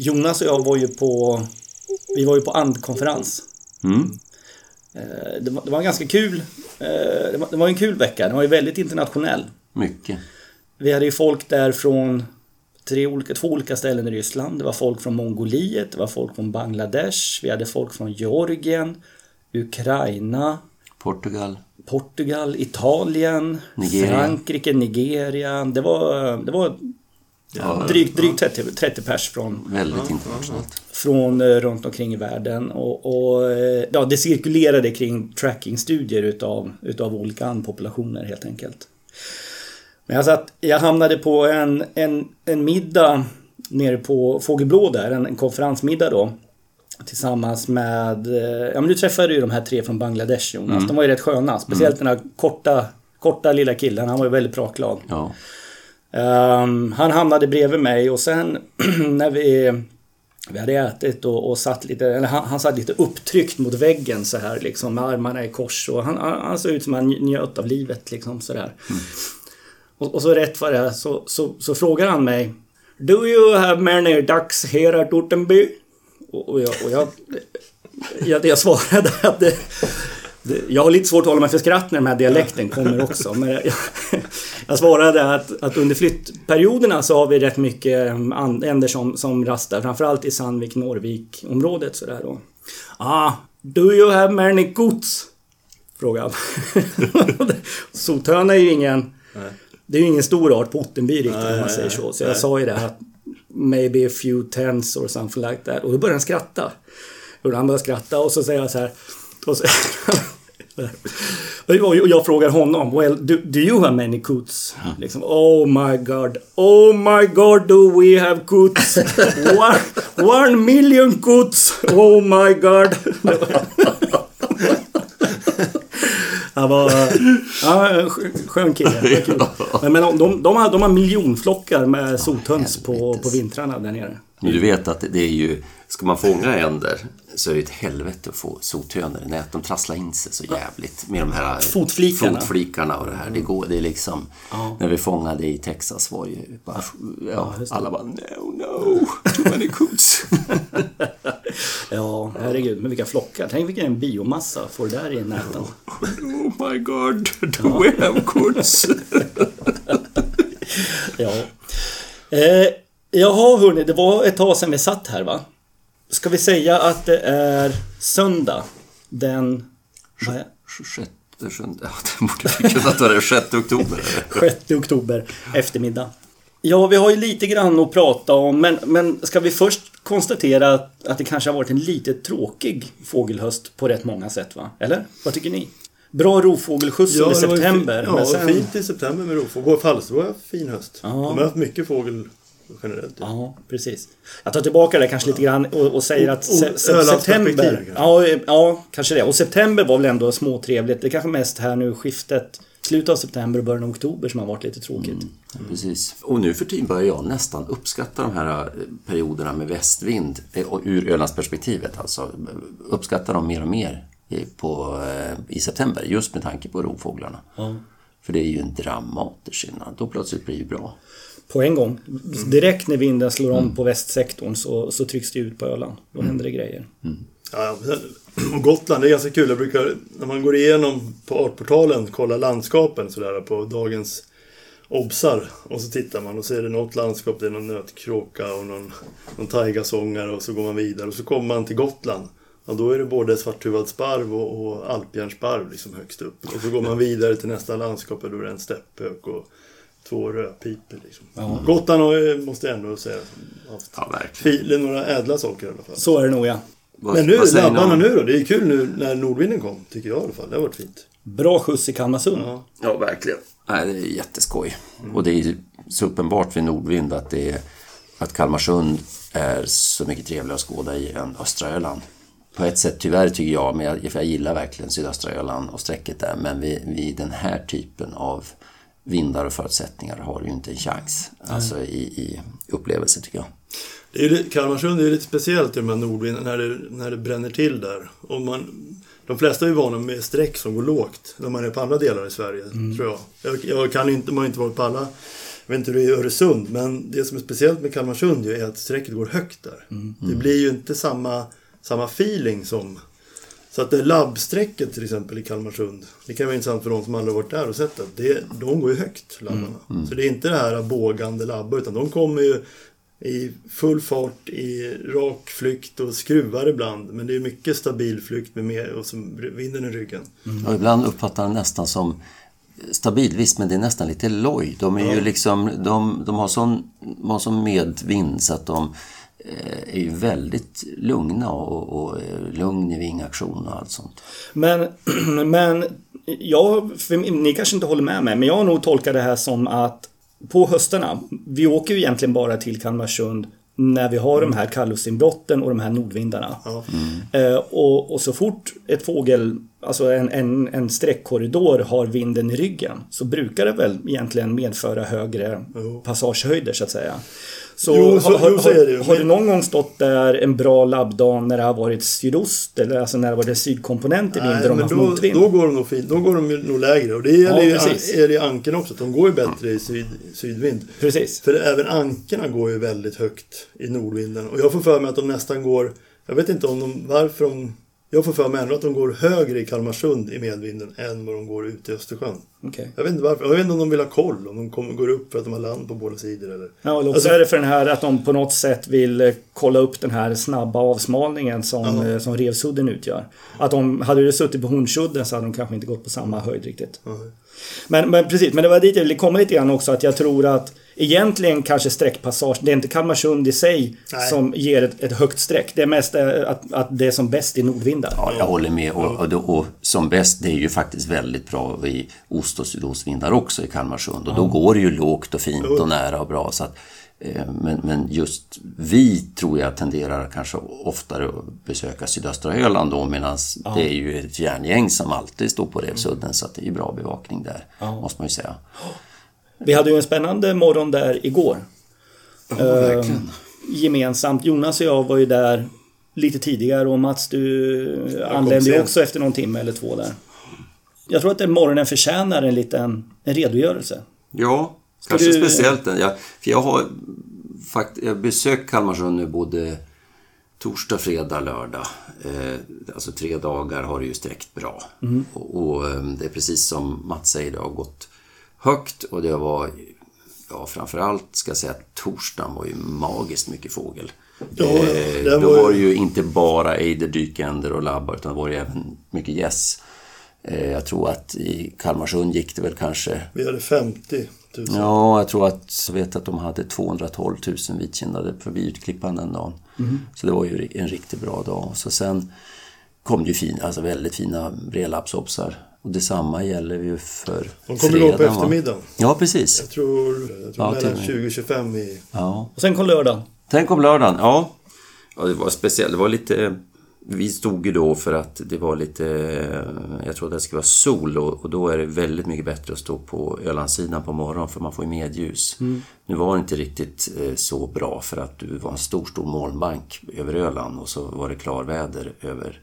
Jonas och jag var ju på, vi var ju på andkonferens. Mm. Eh, Det var, det var ganska kul, eh, det var, det var en kul vecka. Den var ju väldigt internationell. Mycket. Vi hade ju folk där från tre olika, två olika ställen i Ryssland. Det var folk från Mongoliet, det var folk från Bangladesh, vi hade folk från Georgien, Ukraina, Portugal. Portugal, Italien, Nigeria. Frankrike, Nigeria. Det var, det var drygt, drygt 30, 30 pers från, Väldigt internationellt. från eh, runt omkring i världen. Och, och eh, ja, det cirkulerade kring trackingstudier utav, utav olika andpopulationer helt enkelt. Men jag, satt, jag hamnade på en, en, en middag nere på Fågelblå där, en, en konferensmiddag då. Tillsammans med, eh, ja men du träffade ju de här tre från Bangladesh Jonas. De var ju rätt sköna. Speciellt den här korta, korta lilla killen, han var ju väldigt pratglad. Ja. Ehm, han hamnade bredvid mig och sen när vi, vi hade ätit och, och satt lite, eller han, han satt lite upptryckt mot väggen så här liksom med armarna i kors och han, han, såg ut som han njöt av livet liksom sådär. Och, och så rätt vad det är så, så, så frågar han mig Do you have many ducks here at Ottenby? Och, och, jag, och jag, jag, jag svarade att det, det, jag har lite svårt att hålla mig för skratt när den här dialekten kommer också. Men jag, jag svarade att, att under flyttperioderna så har vi rätt mycket änder som, som rastar. Framförallt i Sandvik, Norvik området sådär då. Ah, do you have many goats? Frågade. Sothöna är ju ingen... Det är ju ingen stor art på Ottenby riktigt om man säger så. Så jag sa ju det här att maybe a few tens or something like that. Och då började han skratta. Och han började skratta och så säger jag så här. Och, så, och jag frågar honom, well, do, do you have many coots? Liksom, oh my god, oh my god, do we have coots? One, one million coots, oh my god. Han var... Ja, skön kille. Men, men de, de, de, har, de har miljonflockar med sothöns på, på vintrarna där nere. Men du vet att det är ju... Ska man fånga änder så är det ett helvete att få sothönor i nät. De trasslar in sig så jävligt med de här Fotflikarna. fotflikarna och det här. Det går, det är liksom... När vi fångade i Texas var ju bara... Ja, alla bara no, no, too many coots. Ja, herregud. Men vilka flockar. Tänk vilken biomassa får du där i näten. oh my god, do we have coots? Ja. Eh, jaha, hörni. Det var ett tag sedan vi satt här, va? Ska vi säga att det är söndag den... vad är- Sjätte, sjunde... Ja, det borde vi kunna ta det. Sjätte oktober. 6 oktober eftermiddag. Ja, vi har ju lite grann att prata om, men, men ska vi först konstatera att, att det kanske har varit en lite tråkig fågelhöst på rätt många sätt, va? Eller? Vad tycker ni? Bra rovfågelskjuts var ju september, Fin, ja, men sen... fint i september med rovfågel. Falsterbo har fin höst. Ja. De har haft mycket fågel generellt. Ja. Ja, precis. Jag tar tillbaka det kanske lite grann och, och säger att se, se, september... Ja, eh, ja, kanske det. Och september var väl ändå småtrevligt. Det kanske mest här nu skiftet, slutet av september och början av oktober som har varit lite tråkigt. Precis. Och nu för tiden börjar jag nästan uppskatta de här eh, perioderna med västvind eh, ur Ölandsperspektivet. Alltså uppskatta dem mer och mer i, på, i september just med tanke på rovfåglarna. För det är ju en dramatisk skillnad. Då plötsligt blir det bra. På en gång. Direkt när vinden slår om på västsektorn så, så trycks det ut på Öland. Då händer det grejer. Ja, men sen- och Gotland, det är ganska kul. Jag brukar, när man går igenom på Artportalen, kolla landskapen sådär på dagens obsar. Och så tittar man och ser det något landskap, det är någon nötkråka och någon, någon taigasångare och så går man vidare. Och så kommer man till Gotland. Och då är det både svarthuvad sparv och, och alpjärnsparv liksom högst upp. Och så går man vidare till nästa landskap och då är det en stepphök och två rödpipor. Liksom. Gotland har, måste jag ändå säga haft Ja, verkligen. några ädla saker i alla fall. Så är det nog ja. Men nu, labbarna nu då? Det är kul nu när nordvinden kom, tycker jag i alla fall. Det har varit fint. Bra skjuts i Kalmarsund. Ja. Ja, verkligen. Nej, det är jätteskoj. Och det är så uppenbart vid Nordvind att, det är, att Kalmarsund är så mycket trevligare att skåda i än östra Öland. På ett sätt tyvärr tycker jag, men jag, jag gillar verkligen sydöstra Öland och strecket där, men vid, vid den här typen av vindar och förutsättningar har du ju inte en chans. Alltså i, i upplevelse tycker jag. Det är ju, Kalmarsund är ju lite speciellt i de här nordvindarna när det, när det bränner till där. Och man, de flesta är ju vana med streck som går lågt när man är på andra delar i Sverige, tror jag. jag. Jag kan inte, man har inte varit på alla jag vet inte hur det är i Öresund, men det som är speciellt med Kalmarsund är att strecket går högt där. Det blir ju inte samma, samma feeling som... Så att det labbsträcket till exempel i Kalmarsund, det kan vara intressant för de som aldrig varit där och sett det. det de går ju högt, labbarna. Så det är inte det här bågande labbar, utan de kommer ju i full fart, i rak flykt och skruvar ibland. Men det är mycket stabil flykt med mer, och som vinden i ryggen. Och ibland uppfattar den nästan som stabil, visst, men det är nästan lite loj. De är ju liksom, de, de har sån, de har sån medvind så att de är ju väldigt lugna och, och eh, lugn i vingaktion och allt sånt. Men, men jag, ni kanske inte håller med mig, men jag har nog tolkat det här som att på höstarna, vi åker ju egentligen bara till Kalmarsund när vi har de här kallusinbrotten och de här nordvindarna. Ja. Eh, och, och så fort ett fågel, alltså en, en, en sträckkorridor har vinden i ryggen så brukar det väl egentligen medföra högre passagehöjder så att säga. Så, Jo, så- har, jo, så är det ju. har, du någon gång stått där en bra labbdag när det har varit sydost eller alltså när det har varit sydkomponent i vinden Nej, och de haft då, motvind? då går de nog fint. Då går de ju nog lägre. Och det gäller ju precis. är det anken också. De går ju bättre i syd, sydvind. Precis. För även ankerna går ju väldigt högt i nordvinden. Och jag får för mig att de nästan går... Jag vet inte om de, varför de... Jag får för mig ändå att de går högre i Kalmarsund i medvinden än vad de går ute i Östersjön. Okej. Jag vet inte varför. Jag vet inte om de vill ha koll. Om de kommer, går upp för att de har land på båda sidor eller... Ja, eller Alltså- är det för den här att de på något sätt vill eh, kolla upp den här snabba avsmalningen som, Ja. eh, som revsudden utgör. Att de, hade det suttit på hornsudden så hade de kanske inte gått på samma höjd riktigt. Ja. Men, men precis, men det var dit jag ville komma lite grann också att jag tror att egentligen kanske sträckpassage, det är inte Kalmarsund i sig Nej. som ger ett, ett högt streck. Det är mest eh, att, att det är som bäst i nordvindar. Ja, jag håller med. Och, och, och som bäst, det är ju faktiskt väldigt bra i ost och sydostvindar också i Kalmarsund. Och då går det ju lågt och fint och nära och bra. Så att, eh, men, men just vi tror jag tenderar kanske oftare att besöka sydöstra Öland då medan det är ju ett järngäng som alltid står på Revsudden så att det är bra bevakning där, måste man ju säga. Vi hade ju en spännande morgon där igår. Ja, Eh, gemensamt. Jonas och jag var ju där lite tidigare och Mats du anlände ju också efter någon timme eller två där. Jag tror att den morgonen förtjänar en liten en redogörelse. Ja, kanske du- speciellt den. Jag, för jag har fakt, jag besökt Kalmarsund nu både torsdag, fredag, lördag. Eh, alltså tre dagar har det ju sträckt bra. Och, och eh, det är precis som Mats säger, det har gått högt och det var Ja, framförallt ska jag säga att torsdagen var ju magiskt mycket fågel. Ja, eh, den då var var det ju inte bara ejder, dykänder och labbar utan det var ju även mycket gäss. Eh, jag tror att i Kalmarsund gick det väl kanske Vi hade 50 000. Ja, jag tror att jag vet att de hade 212 000 vitkindade förbi utklippan den dagen. Så det var ju en riktigt bra dag. Så sen kom det ju fin, alltså väldigt fina brelappsopsar. Och detsamma gäller ju för De kommer igång på eftermiddagen. Ja, precis. Jag tror, jag tror Ja, mellan till och 20 och 25 i... Ja. Och sen kom lördagen. Tänk om lördagen, ja. ja. Det var speciellt, det var lite... Vi stod ju då för att det var lite... Jag tror att det skulle vara sol och, och då är det väldigt mycket bättre att stå på Ölandssidan på morgonen för man får ju medljus. Nu var det inte riktigt eh, så bra för att det var en stor, stor molnbank över Öland och så var det klarväder över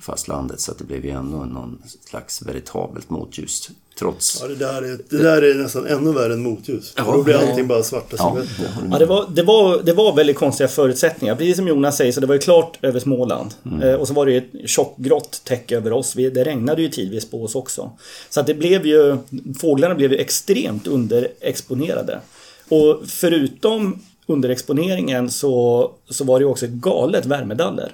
fastlandet så att det blev ju ändå någon slags veritabelt motljus. Trots... Ja, det där är, det där är nästan ännu värre än motljus. Ja, då blir ja. allting bara svarta Ja, silhuetter. Ja, det, var, det, var, det var väldigt konstiga förutsättningar. Precis som Jonas säger så det var ju klart över Småland. Eh, och så var det ju ett tjockgrått täcke över oss. Vi, det regnade ju tidvis på oss också. Så att det blev ju... Fåglarna blev ju extremt underexponerade. Och förutom underexponeringen så, så var det ju också galet värmedaller.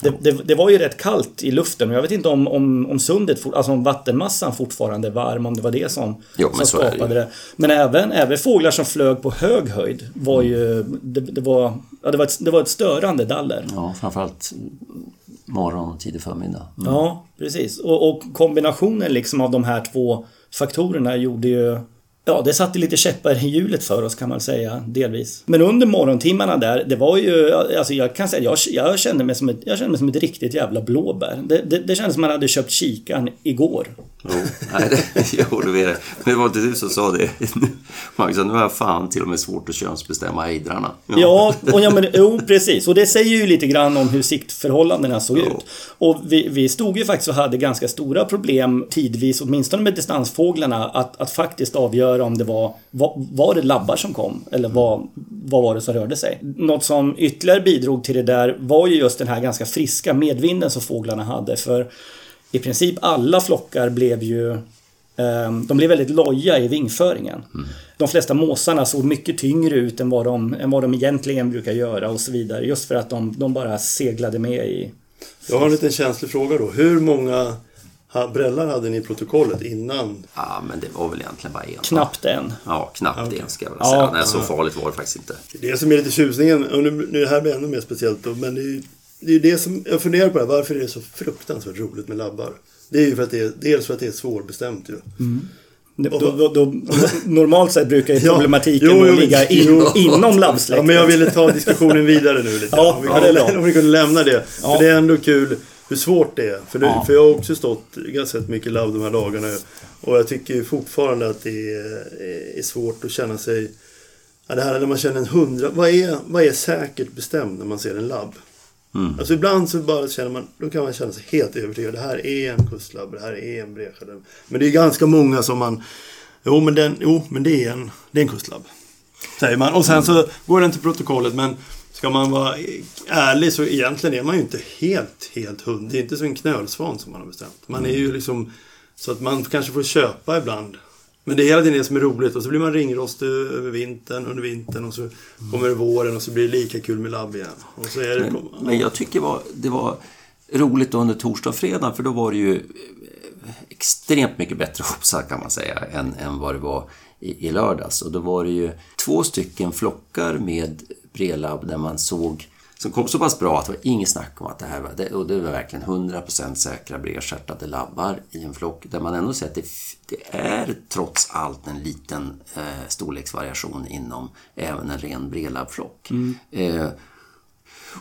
Det, det, det var ju rätt kallt i luften och jag vet inte om, om, om sundet, alltså om vattenmassan fortfarande är varm, om det var det som, Jo, som skapade det. Men även, även fåglar som flög på hög höjd var ju... Det, det, var, ja, det, var, ett, det var ett störande daller. Ja, framförallt morgon och tidig förmiddag. Ja, precis. Och, och kombinationen liksom av de här två faktorerna gjorde ju... Ja, det satte lite käppar i hjulet för oss kan man säga, delvis. Men under morgontimmarna där, det var ju... Alltså jag kan säga, jag, jag, kände, mig som ett, jag kände mig som ett riktigt jävla blåbär. Det, det, det kändes som man hade köpt kikan igår. Jo, nej, det, jo, det är det. Men det var inte du som sa det. Magnus, nu har jag fan till och med svårt att könsbestämma ejdrarna. Ja, och ja men, jo, precis. Och det säger ju lite grann om hur siktförhållandena såg Ja. ut. Och vi, vi stod ju faktiskt och hade ganska stora problem tidvis, åtminstone med distansfåglarna, att, att faktiskt avgöra om det var, var, var det labbar som kom eller vad, vad var det som rörde sig. Något som ytterligare bidrog till det där var ju just den här ganska friska medvinden som fåglarna hade. För i princip alla flockar blev ju Ehm, De blev väldigt loja i vingföringen. De flesta måsarna såg mycket tyngre ut än vad, de, än vad de egentligen brukar göra och så vidare. Just för att de, de bara seglade med i... Jag har en liten känslig fråga då. Hur många brällar hade ni i protokollet innan? Ja, men det var väl egentligen bara en. Knappt en. Ja, knappt en ska jag väl Ja. säga. Nej, så farligt var det faktiskt inte. Det som är lite tjusningen, och nu, nu det här blir ännu mer speciellt då, men det är ju det, är det som, jag funderar på det, här, varför är det så fruktansvärt roligt med labbar? Det är ju för att det är, dels för att det är svårbestämt ju. Då, då, då, normalt sett brukar ju Ja. problematiken Jo, jo, ligga in, jo. inom Ja, labbsläkten. men jag ville ta diskussionen vidare nu lite. Ja, om, vi ja, kunde, det bra. om vi kunde lämna det. Ja. För det är ändå kul hur svårt det är. För, nu, Ja. för jag har också stått ganska mycket labb de här dagarna. Och jag tycker fortfarande att det är, är svårt att känna sig... Ja, det här när man känner en hundra... Vad är, vad är säkert bestämt när man ser en labb? Mm. Alltså ibland så bara känner man, då kan man känna sig helt övertygad. Det här är en kustlabb, det här är en bredskärm. Men det är ganska många som man, jo men, den, jo, men det, är en, det är en kustlabb. Säger man. Och sen så går den till protokollet men ska man vara ärlig så egentligen är man ju inte helt, helt hund. Det är inte som en knölsvan som man har bestämt. Man är ju liksom, så att man kanske får köpa ibland. Men det är hela tiden det som är roligt och så blir man ringrostig över vintern, under vintern och så kommer det våren och så blir det lika kul med labb igen. Och så är det... Men, men jag tycker var, det var roligt under torsdag och fredag för då var det ju eh, extremt mycket bättre hoppsar kan man säga än, än vad det var i, i lördags. Och då var det ju två stycken flockar med BRELAB där man såg som kom så pass bra att det var inget snack om att det här var, det, och det var verkligen 100% säkra bredstjärtade labbar i en flock där man ändå ser att det, det är trots allt en liten eh, storleksvariation inom även en ren brelabbflock. Eh,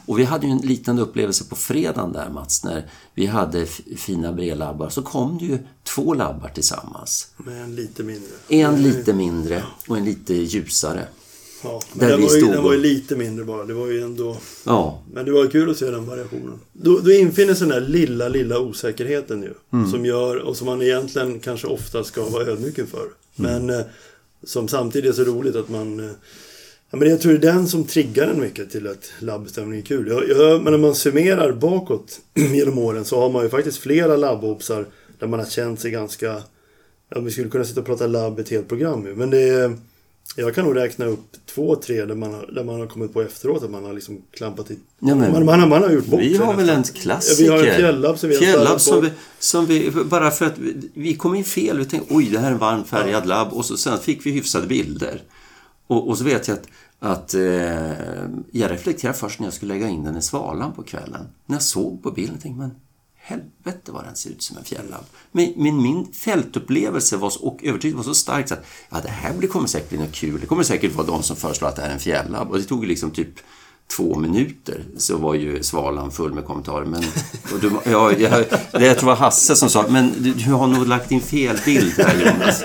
och vi hade ju en liknande upplevelse på fredagen där Mats, när vi hade fina brelabbar. Så kom det ju två labbar tillsammans. Men lite mindre. En lite mindre och en lite ljusare. Ja, Där men den vi var, ju, stod den var ju lite mindre bara. Det var ju ändå... Ja, Men det var kul att se den variationen. Då, då infinner sig den där lilla, lilla osäkerheten ju. Mm. Som gör, och som man egentligen kanske ofta ska vara ödmjuk inför. Mm. Men eh, som samtidigt är så roligt att man... Eh, ja, men jag tror det är den som triggar en mycket till att labbbestämning är kul. Jag, jag, men när man summerar bakåt genom åren så har man ju faktiskt flera labbobsar där man har känt sig ganska... Ja, vi skulle kunna sitta och prata labb ett helt program ju. Men det är... Jag kan nog räkna upp två, tre där man har, där man har kommit på efteråt att man har liksom klampat i... Ja, men- man, man, har, man har gjort bort vi har väl en klassiker. Ja, vi har en fjällabb som vi har Fjällabb som vi, som vi, bara för att vi, vi kom in fel. Vi tänkte oj, det här är en varm färgad labb. Och så, sen fick vi hyfsade bilder. Och, och så vet jag att, att eh, jag reflekterade först när jag skulle lägga in den i svalan på kvällen. När jag såg på bilden tänkte man helvete vad den ser ut som en fjällabb. Men, men min fältupplevelse var så, och övertygelse var så stark så att ja, det här kommer säkert bli något kul. Det kommer säkert vara de som föreslår att det här är en fjällabb. Och det tog liksom typ två minuter så var ju svalan full med kommentarer. Men, och du, ja, jag, jag tror det var Hasse som sa, men du, du har nog lagt in fel bild här Jonas.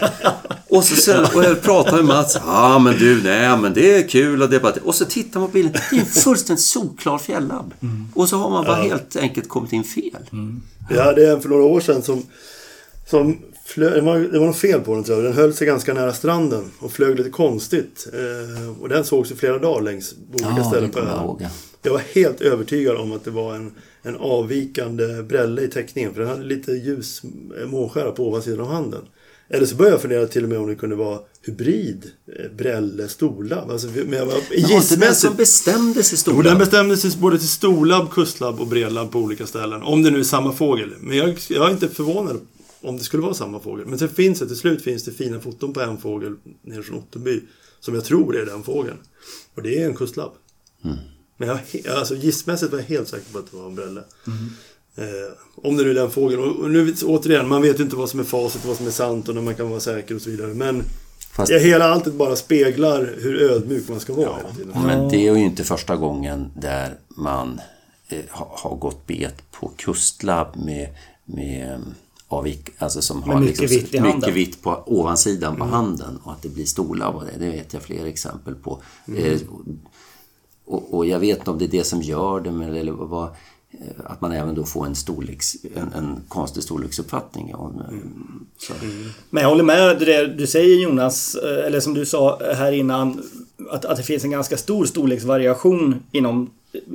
Och, så, sen, och jag pratade med Mats, ja men du, nej men det är kul och debattera. Och så tittar man på bilden, det är en fullständigt solklar fjällabb. Och så har man bara helt enkelt kommit in fel. Vi hade en för några år sedan som... som flö, det, var, det var något fel på den tror jag. Den höll sig ganska nära stranden och flög lite konstigt. Eh, och den sågs i flera dagar längs olika Ja, ställen på jag ön. ihåg. ja. Jag var helt övertygad om att det var en, en avvikande brälle i teckningen. För den hade lite ljus månskära på ovansidan av handen. Eller så började jag fundera till och med om det kunde vara hybrid, eh, brälle, storlabb. Alltså, men jag var, Men var inte den som bestämde sig Jo, den stora? bestämde sig både till storlabb, kustlabb och bredlabb på olika ställen. Om det nu är samma fågel. Men jag, jag är inte förvånad om det skulle vara samma fågel. Men sen finns det, till slut finns det fina foton på en fågel nere från Ottenby. Som jag tror är den fågeln. Och det är en kustlabb. Men jag, alltså, gissmässigt var jag helt säker på att det var en brälle. Eh, om det nu är den fågeln. Och, och nu återigen, man vet ju inte vad som är facit vad som är sant och när man kan vara säker och så vidare. Men Fast- ja, hela alltet bara speglar hur ödmjuk man ska vara tiden. Men det är ju inte första gången där man eh, har, har gått bet på kustlabb med, med avvik, alltså som har mycket liksom, vitt mycket vitt på ovansidan på handen och att det blir storlabb av det. Det vet jag fler exempel på. Eh, och, och jag vet inte om det är det som gör det men, eller vad, eh, att man även då får en, storleks, en, en konstig storleksuppfattning. Om, eh, så. Men jag håller med det du säger Jonas, eh, eller som du sa här innan, att, att det finns en ganska stor storleksvariation inom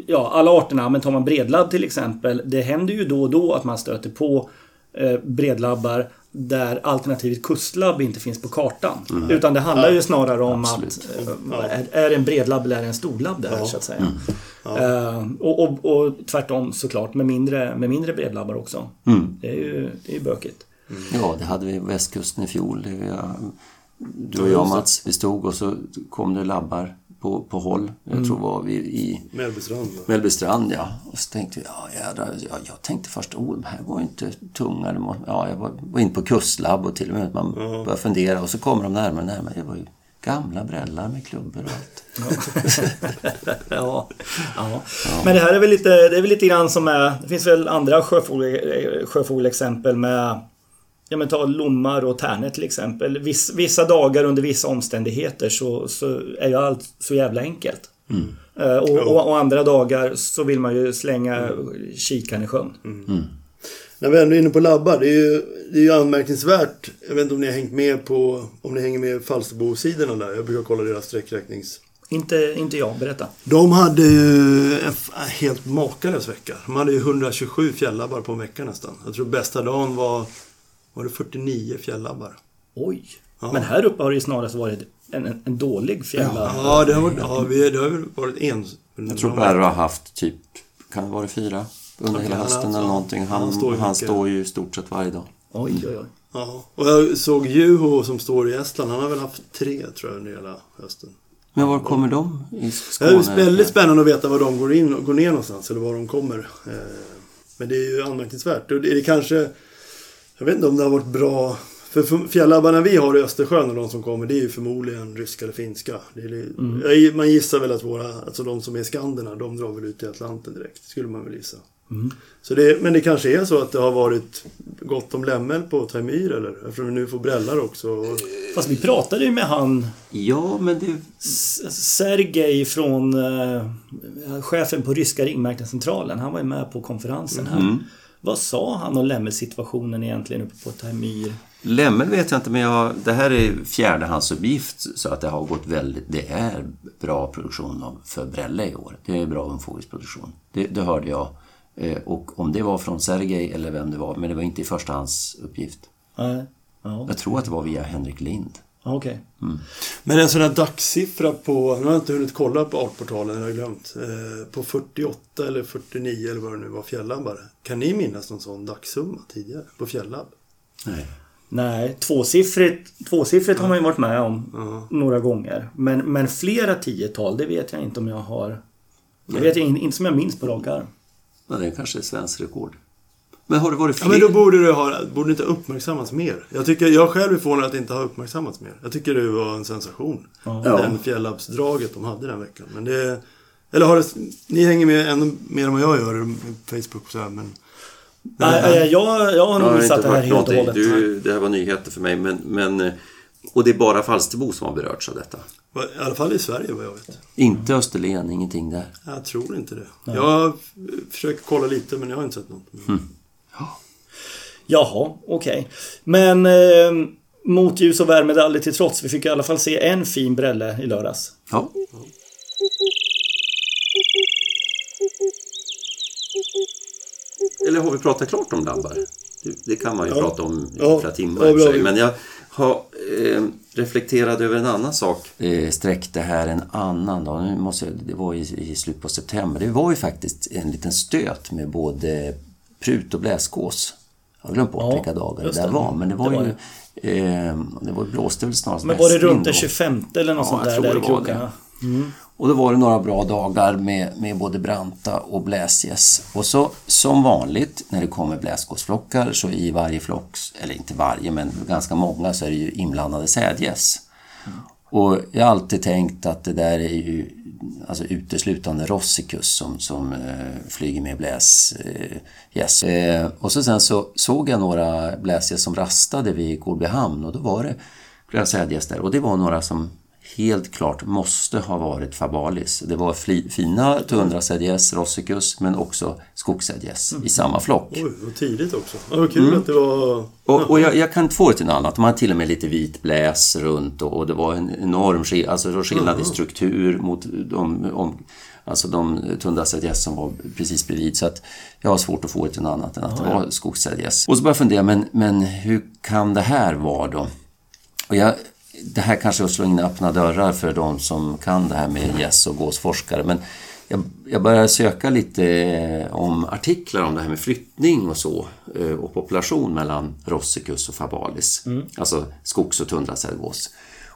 ja, alla arterna. Men tar man bredlabb till exempel, det händer ju då och då att man stöter på eh, bredlabbar där alternativet kustlabb inte finns på kartan. Utan det handlar ju snarare om Absolut. att eh, är, det en bredlabb eller är det en storlabb där så att säga. Eh, och, och, och tvärtom såklart med mindre, med mindre bredlabbar också. Det är ju det är ju bökigt. Ja, det hade vi på västkusten i fjol. Det du och jag Mats, vi stod och så kom det labbar på, på håll. Jag tror var vi i Mellbystrand. Mellbystrand, ja. Och så tänkte vi, ja, jädrar, ja, jag tänkte först, oh, de här var ju inte tunga. Ja, jag var, var inne på kustlabb och till och med att man började fundera och så kommer de närmare och närmare. Det var ju gamla brällar med klubbor och allt. Ja, ja. Men det här är väl lite, det är väl lite grann som är, det finns väl andra sjöfågel, sjöfågelexempel med Ja men ta lommar och tärnor till exempel. Viss, vissa dagar under vissa omständigheter så, så är ju allt så jävla enkelt. Eh, och, och, och andra dagar så vill man ju slänga kikaren i sjön. När vi ändå är inne på labbar, det är ju, det är ju anmärkningsvärt. Jag vet inte om ni har hängt med på, om ni hänger med Falsterbo-sidorna där. Jag brukar kolla deras sträckräknings... Inte, inte jag, berätta. De hade ju en f- helt makalös vecka. De hade ju 127 fjällabbar på en vecka nästan. Jag tror bästa dagen var, var det 49 fjällabbar. Oj. Men här uppe har det ju snarast varit en, en, en dålig fjälla. Ja, det har, ja, vi, det har väl varit en... Jag tror Berro har haft typ, kan det vara fyra under hela hösten eller någonting. Han, han står han ju står, ju i stort sett varje dag. Oj, oj, oj. Ja, och jag såg Juho som står i Estland. Han har väl haft tre tror jag under hela hösten. Men var kommer de i Det Skåne? är väldigt spännande att veta var de går, in, går ner någonstans eller var de kommer. Eh, Men det är ju anmärkningsvärt. Och det är det kanske... Jag vet inte om det har varit bra... För fjällabbarna vi har i Östersjön och de som kommer det är ju förmodligen ryska eller finska. Det är, jag- Man gissar väl att våra, alltså de som är skanderna, de drar väl ut i Atlanten direkt. Skulle man väl gissa. Så det, men det kanske är så att det har varit gott om lämmel på Taimyr eller? Eftersom vi nu får brällar också. Och, Fast vi pratade ju med han Ja, men det... Sergej från eh, chefen på ryska ringmärkescentralen. Han var ju med på konferensen här. Vad sa han om lämmelsituationen egentligen uppe på Taimyr? Lämmel vet jag inte, men jag, det här är fjärdehandsuppgift så att det har gått väldigt... Det är bra produktion av, för Brälle i år. Det är bra ungfågelsproduktion. Det, det hörde jag. Eh, Och om det var från Sergej eller vem det var, men det var inte i förstahandsuppgift. Nej. Ja, Jag tror att det var via Henrik Lind. Okej. Men en sån här dagssiffra på, nu har jag inte hunnit kolla på Artportalen, jag har glömt. Eh, på 48 eller 49 eller vad det nu var fjällabbar. Kan ni minnas någon sån dagssumma tidigare på fjällabb? Nej. Nej, tvåsiffrigt, tvåsiffrigt har man ju varit med om några gånger. Men, men flera tiotal, det vet jag inte om jag har... Det vet jag in- inte som jag minns på rak arm. Men det kanske är svensk rekord. Men har det varit Ja, fler? men då borde det ha, borde inte uppmärksammats mer. Jag tycker, jag själv är förvånad att det inte har uppmärksammats mer. Jag tycker det var en sensation. Den fjällabbsdraget de hade den veckan. Men det, eller har det, ni hänger med ännu mer än vad jag gör i Facebook och så här, men... Nej, jag, jag, jag har nog Jag missat det här helt och hållet. Du, det här var nyheter för mig. Men, men, eh, och det är bara Falsterbo som har berörts av detta. I alla fall i Sverige vad jag vet. Inte Österlen, ingenting där. Jag tror inte det. Jag har försökt kolla lite men jag har inte sett något. Jaha, okej. Men eh, mot ljus och värme aldrig till trots. Vi fick i alla fall se en fin brälle i lördags. Ja. Eller har vi pratat klart om labbar? Det, det kan man ju prata om i Ja. flera timmar Ja, bra. Men jag har eh, reflekterat över en annan sak. Eh, sträckte här en annan dag. Nu måste jag, det var i, i slutet på september. Det var ju faktiskt en liten stöt med både prut och bläsgås. Jag har glömt bort Ja, vilka dagar det där det. var. Men det var Det var ju... Eh, det var, blåste väl snarast Men var det runt den då. 25 eller något Ja, sånt jag där? tror där det var krokarna? Och då var det några bra dagar med, med både branta och bläsgäss. Och så som vanligt när det kommer bläsgåsflockar så i varje flock, eller inte varje men ganska många, så är det ju inblandade sädgäss. Och jag har alltid tänkt att det där är ju, alltså uteslutande Rossicus som, som eh, flyger med bläsgäss. Eh, yes. eh, och så sen så såg jag några bläsgäss som rastade vid Gårdbyhamn och då var det flera sädgäss där och det var några som helt klart måste ha varit Fabalis. Det var fina tundrasädgäss, Rossicus, men också skogssädgäss mm. i samma flock. Oj, vad tidigt också. Ja, vad kul mm. att det var... Och, och jag, jag, kan få det till något annat. De hade till och med lite vit bläs runt och, och det var en enorm alltså, skillnad mm. i struktur mot de, om, alltså de tundrasädgäss som var precis bredvid. Så att jag har svårt att få det till något annat än att ja, det var skogssädgäss. Och så började jag fundera, men, men hur kan det här vara då? Och jag det här kanske är att slå in öppna dörrar för de som kan det här med gäss och gåsforskare. Men jag, jag började söka lite eh, om artiklar om det här med flyttning och så eh, och population mellan Rossicus och Fabalis. Mm. Alltså skogs och tundrasädgås.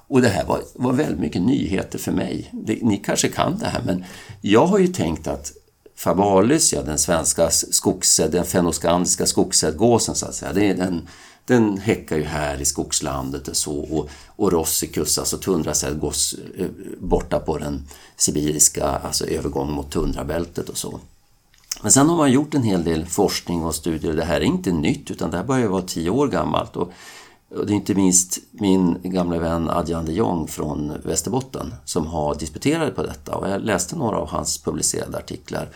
Och det här var, var väldigt mycket nyheter för mig. Det, ni kanske kan det här men jag har ju tänkt att Fabalis, ja den svenska skogssäd, den fenoskandska skogssädgåsen så att säga, det är den den häckar ju här i skogslandet och så och, och alltså tundrasädgås, eh, borta på den sibiriska, alltså övergång mot tundrabältet och så. Men sen har man gjort en hel del forskning och studier. Det här är inte nytt utan det här börjar vara tio år gammalt. Och, och det är inte minst min gamla vän Adjan de Jong från Västerbotten som har disputerat på detta och jag läste några av hans publicerade artiklar.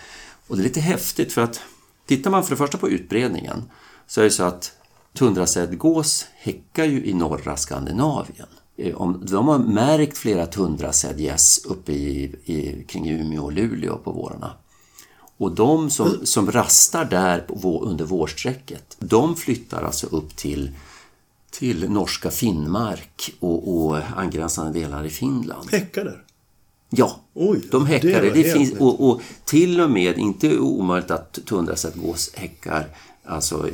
Och det är lite häftigt för att tittar man för det första på utbredningen så är det så att tundrasädgås häckar ju i norra Skandinavien. Eh, de har märkt flera tundrasädgäss uppe i, i, kring Umeå och Luleå på vårarna. Och de som, som rastar där på, under vårsträcket, de flyttar alltså upp till, till norska Finnmark och, och angränsande delar i Finland. Häckar där? Ja, Oj, de häckar. Det, det finns, och, och, till och med, inte omöjligt att tundrasädgås häckar alltså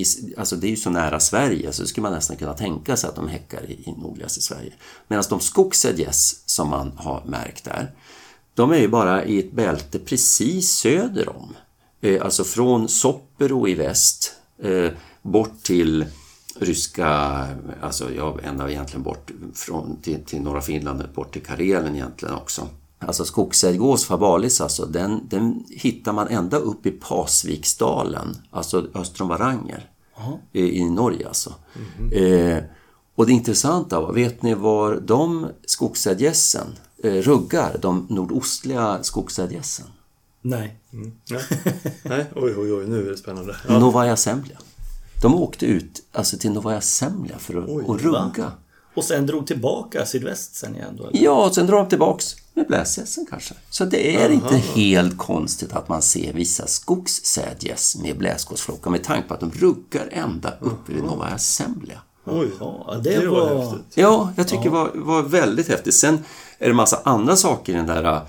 i, alltså det är ju så nära Sverige så skulle man nästan kunna tänka sig att de häckar i, i nordligaste Sverige. Medan de skogsädgäss som man har märkt där, de är ju bara i ett bälte precis söder om. Eh, alltså från Soppero i väst eh, bort till ryska, alltså ja, ända egentligen bort från, till, till norra Finland, bort till Karelen egentligen också. Alltså skogsädgås fabalis, alltså, den, den hittar man ända upp i Pasviksdalen, alltså öster om Varanger i, i, Norge. Alltså. Mm. Eh, och det intressanta var, vet ni var de skogsädgässen eh, ruggar, de nordostliga skogsädgässen? Nej. Mm. Nej. Nej. Oj, oj, oj, nu är det spännande. Ja. Novaja Semlja. De åkte ut alltså, till Novaja Semlja för att, oj, rugga. Va? Och sen drog tillbaka sydväst sen igen då? Eller? Ja, och sen drog de tillbaks med bläsgässen kanske. Så det är Aha. inte helt konstigt att man ser vissa skogssädgäss med bläsgåsflockar med tanke på att de ruggar ända upp i Nova Assemblia. Oj, ja, det, det var, var häftigt. Ja, jag tycker det var, var väldigt häftigt. Sen är det massa andra saker i den där äh,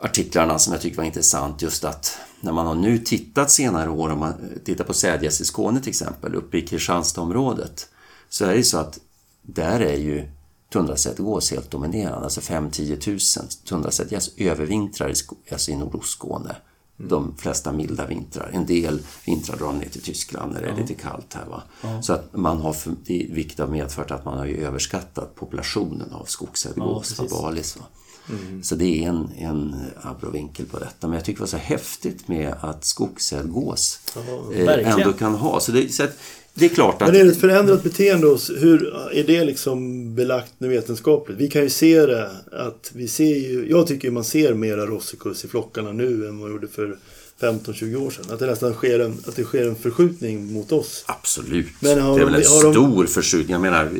artiklarna som jag tycker var intressant. Just att när man har nu tittat senare år, om man tittar på sädgäss i Skåne till exempel, uppe i Kristianstadsområdet, så är det så att där är ju tundrasädgås helt dominerande, alltså 5-10 tusen tundrasädgäss övervintrar i, alltså i Nordostskåne. Mm. De flesta milda vintrar. En del vintrar drar ner till Tyskland när det är ja. lite kallt här. Va? Ja. Så att man har, för, vilket har medfört att man har överskattat populationen av skogsädgås, ja, fabalis. Va? Mm. Så det är en, en abrovinkel på detta. Men jag tycker det var så häftigt med att skogsädgås ja, eh, ändå kan ha. Så, det, så att, det är klart att... Men är det ett förändrat beteende hos, hur är det liksom belagt med vetenskapligt? Vi kan ju se det att vi ser ju, jag tycker man ser mera rossicus i flockarna nu än vad man gjorde för 15-20 år sedan. Att det nästan sker en, att det sker en förskjutning mot oss. Absolut. Men har det är väl en stor de... förskjutning. Jag menar,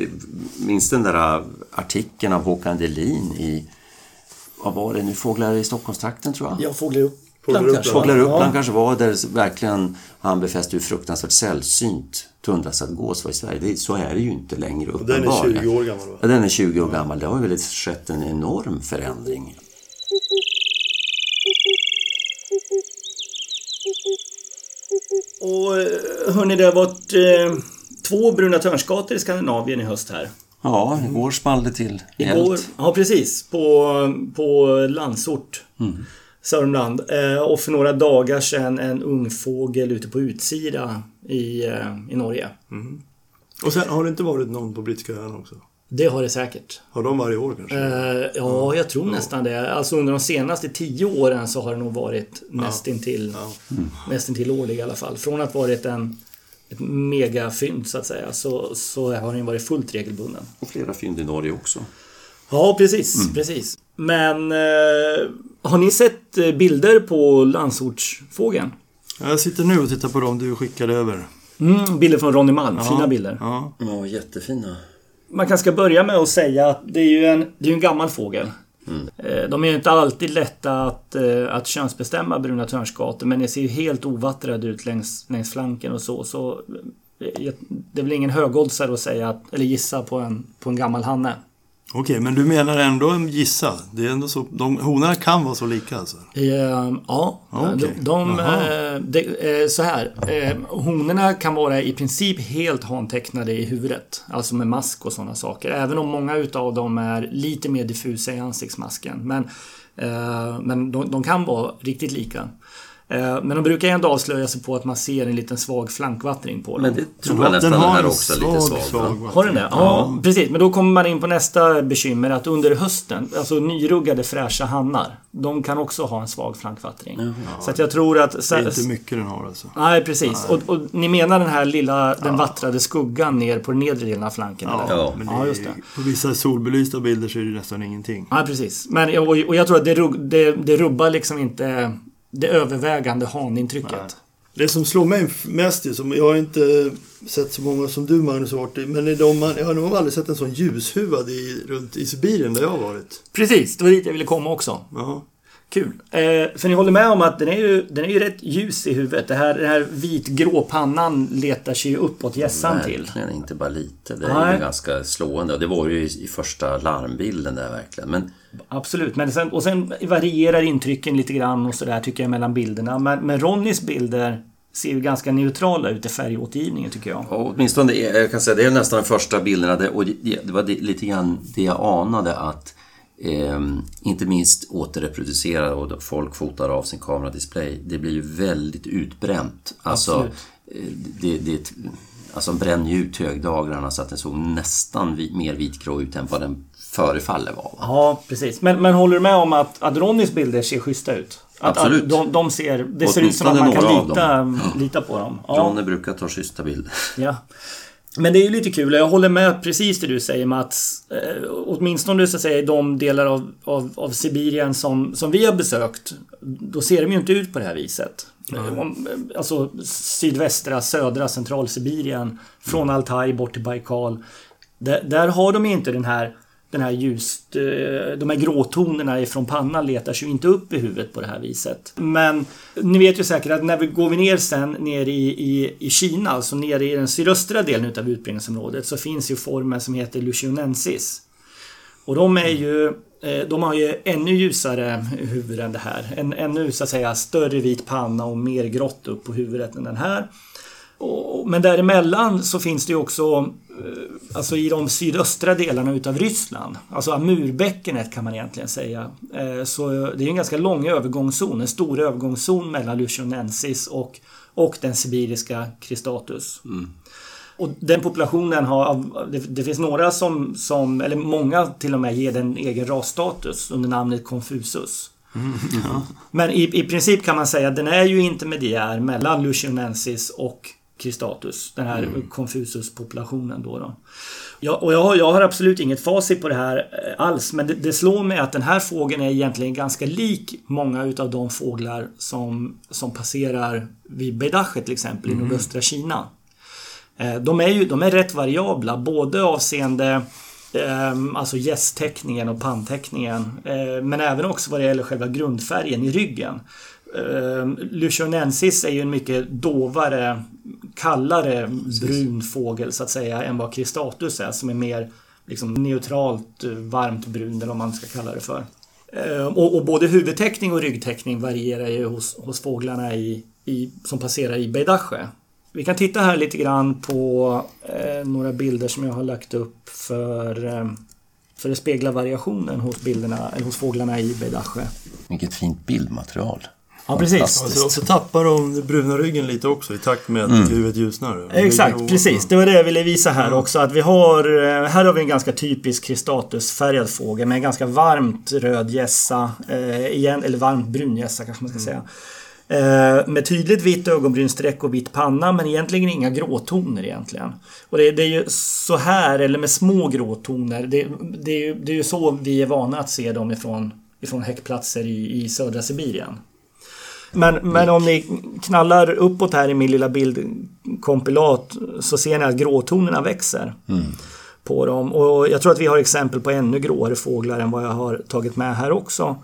minns den där artikeln av Håkan Delin i vad var det nu, Fåglar i Stockholmstrakten tror jag? Ja, Fåglar upp Fåglar Uppland, Fåglar Uppland ja. kanske var där verkligen han befäste hur fruktansvärt sällsynt tundrasädgås var i Sverige. Det, så är det ju inte längre uppenbarligen. Den är 20 år gammal va? Ja, den är 20 år gammal. Det har väl skett en enorm förändring. Och eh, hörni, det har varit eh, två bruna törnskator i Skandinavien i höst här. Ja, igår small det till Igår, Ja, precis. På, på Landsort. Mm. Sörmland. Eh, och för några dagar sedan en ung fågel ute på utsida i, eh, i Norge. Mm. Och sen har det inte varit någon på Brittiska öarna också? Det har det säkert. Har de varje år kanske? Eh, ja, jag tror nästan det. Alltså under de senaste tio åren så har det nog varit nästintill, nästintill årlig i alla fall. Från att varit en, ett megafynd så att säga så, så har den varit fullt regelbunden. Och flera fynd i Norge också. Ja, precis. precis. Men eh, har ni sett eh, bilder på landsortsfågeln? Jag sitter nu och tittar på dem du skickade över. Mm, bilder från Ronny Malm, fina bilder. Ja. Ja, jättefina. Man kanske ska börja med att säga att det är ju en, det är en gammal fågel. Eh, De är ju inte alltid lätta att, eh, att könsbestämma bruna törnskator men det ser ju helt ovattrade ut längs, längs flanken och så. så eh, det är väl ingen högoddsare att säga att, eller gissa på en, på en gammal hanne. Okej, men du menar ändå en gissa? Det är ändå så, de, honorna kan vara så lika alltså? Eh, ja, de, de, eh, eh, så här. Eh, honorna kan vara i princip helt hantecknade i huvudet. Alltså med mask och sådana saker. Även om många utav dem är lite mer diffusa i ansiktsmasken. Men, eh, men de, de kan vara riktigt lika. Eh, men de brukar ändå avslöja sig på att man ser en liten svag flankvattring på dem. Men det tror jag nästan den här också är lite svag. va? Har den det? Ja, precis. Men då kommer man in på nästa bekymmer att under hösten, alltså nyruggade fräscha hannar, de kan också ha en svag flankvattring. Så att jag tror att... Det är inte mycket den har alltså. Nej, precis. Och, och ni menar den här lilla, den vattrade skuggan ner på den nedre delen av flanken? Ja, eller? Ja. men det Ja, just det. På vissa solbelysta bilder så är det nästan ingenting. Nej, precis. Men, och, och jag tror att det, det, det rubbar liksom inte det övervägande hanintrycket. Det som slår mig mest är, som jag har inte sett så många som du Magnus har varit i, men är de jag har nog aldrig sett en sån ljushuvad i, runt i Sibirien där jag har varit. Precis, det var dit jag ville komma också. Ja. Kul. Eh, för ni håller med om att den är ju, den är ju rätt ljus i huvudet. Det här, den här vitgrå pannan letar sig ju uppåt hjässan till. Verkligen, inte bara lite. Det är ju ganska slående. Och det var ju i, första larmbilden där verkligen. Men Absolut. Men sen, och sen varierar intrycken lite grann och sådär tycker jag mellan bilderna. Men, men Ronnys bilder ser ju ganska neutrala ut i färgåtergivningen tycker jag. Ja, åtminstone, det är- jag kan säga, det är nästan de första bilderna. Det, och det, det var det, lite grann det jag anade att ehm, inte minst återreproducera och folk fotar av sin kameradisplay. Det blir ju väldigt utbränt. Alltså, eh, det, det, alltså bränner ju ut högdagarna så att den såg nästan vi, mer vitgrå ut än vad den förefaller vara. va? Ja, precis. Men, men håller du med om att, att Ronnys bilder ser schyssta ut? Att, Absolut. Att de, de ser, det ser ut som att man kan lita, lita på dem. Ja. Ronny brukar ta schyssta bilder. Ja. Men det är ju lite kul och jag håller med precis det du säger Mats. Eh, åtminstone så i de delar av, av, av Sibirien som, som vi har besökt. Då ser de ju inte ut på det här viset. Eh, Alltså sydvästra, södra, centralsibirien. Från Altaj bort till Baikal. Där, där har de inte den här den här ljust, eh, de här gråtonerna ifrån pannan letar sig ju inte upp i huvudet på det här viset. Men ni vet ju säkert att när vi går vi ner sen ner i, i, i Kina, alltså ner i den sydöstra delen utav utbredningsområdet, så finns ju formen som heter Lucionensis. Och de är ju eh, de har ju ännu ljusare huvud än det här. En ännu så att säga större vit panna och mer grått upp på huvudet än den här. Och, men däremellan så finns det ju också Alltså i de sydöstra delarna utav Ryssland, alltså Amurbäckenet kan man egentligen säga. Eh, Så det är en ganska lång övergångszon, en stor övergångszon mellan Lucionensis och, och den sibiriska Cristatus. Och den populationen har, det, det finns några som, som, eller många till och med ger den egen rasstatus under namnet Confusus. Men i, i princip kan man säga att den är ju intermediär mellan Lucionensis och Cristatus. Den här Confusus-populationen då. då. Ja, och jag, har, jag har absolut inget facit på det här eh, alls men det, det slår mig att den här fågeln är egentligen ganska lik många utav de fåglar som, som passerar vid Beidache till exempel i nordöstra Kina. Eh, De är ju de är rätt variabla både avseende ehm, alltså gästtäckningen och panntäckningen. eh, Men även också vad det gäller själva grundfärgen i ryggen. Ehm, Lucionensis är ju en mycket dovare, kallare brun fågel så att säga än vad Cristatus är som är mer liksom, neutralt eh, varmt brun eller vad man ska kalla det för. Ehm, Och, och både huvudtäckning och ryggtäckning varierar ju hos, hos fåglarna i, i, som passerar i Beidache. Vi kan titta här lite grann på eh, några bilder som jag har lagt upp för, eh, för att spegla variationen hos bilderna, eller hos fåglarna i Beidache. Vilket fint bildmaterial. Ja, precis. Fantastiskt. Och så, tappar de bruna ryggen lite också i takt med att Mm. huvudet ljusnar. Exakt, precis. Det var det jag ville visa här också. Att vi har, eh, här har vi en ganska typisk kristatusfärgad fågel med en ganska varmt röd gässa. Eh, igen, eller varmt brun gässa kanske man ska säga. Eh, med tydligt vitt ögonbrynsträck och vitt panna men egentligen inga gråtoner egentligen. Och det, det är ju så här, eller med små gråtoner. Det, det, är ju, det är ju så vi är vana att se dem ifrån, ifrån häckplatser i, i södra Sibirien. Men, men om ni knallar uppåt här i min lilla bildkompilat så ser ni att gråtonerna växer på dem. Och jag tror att vi har exempel på ännu gråare fåglar än vad jag har tagit med här också.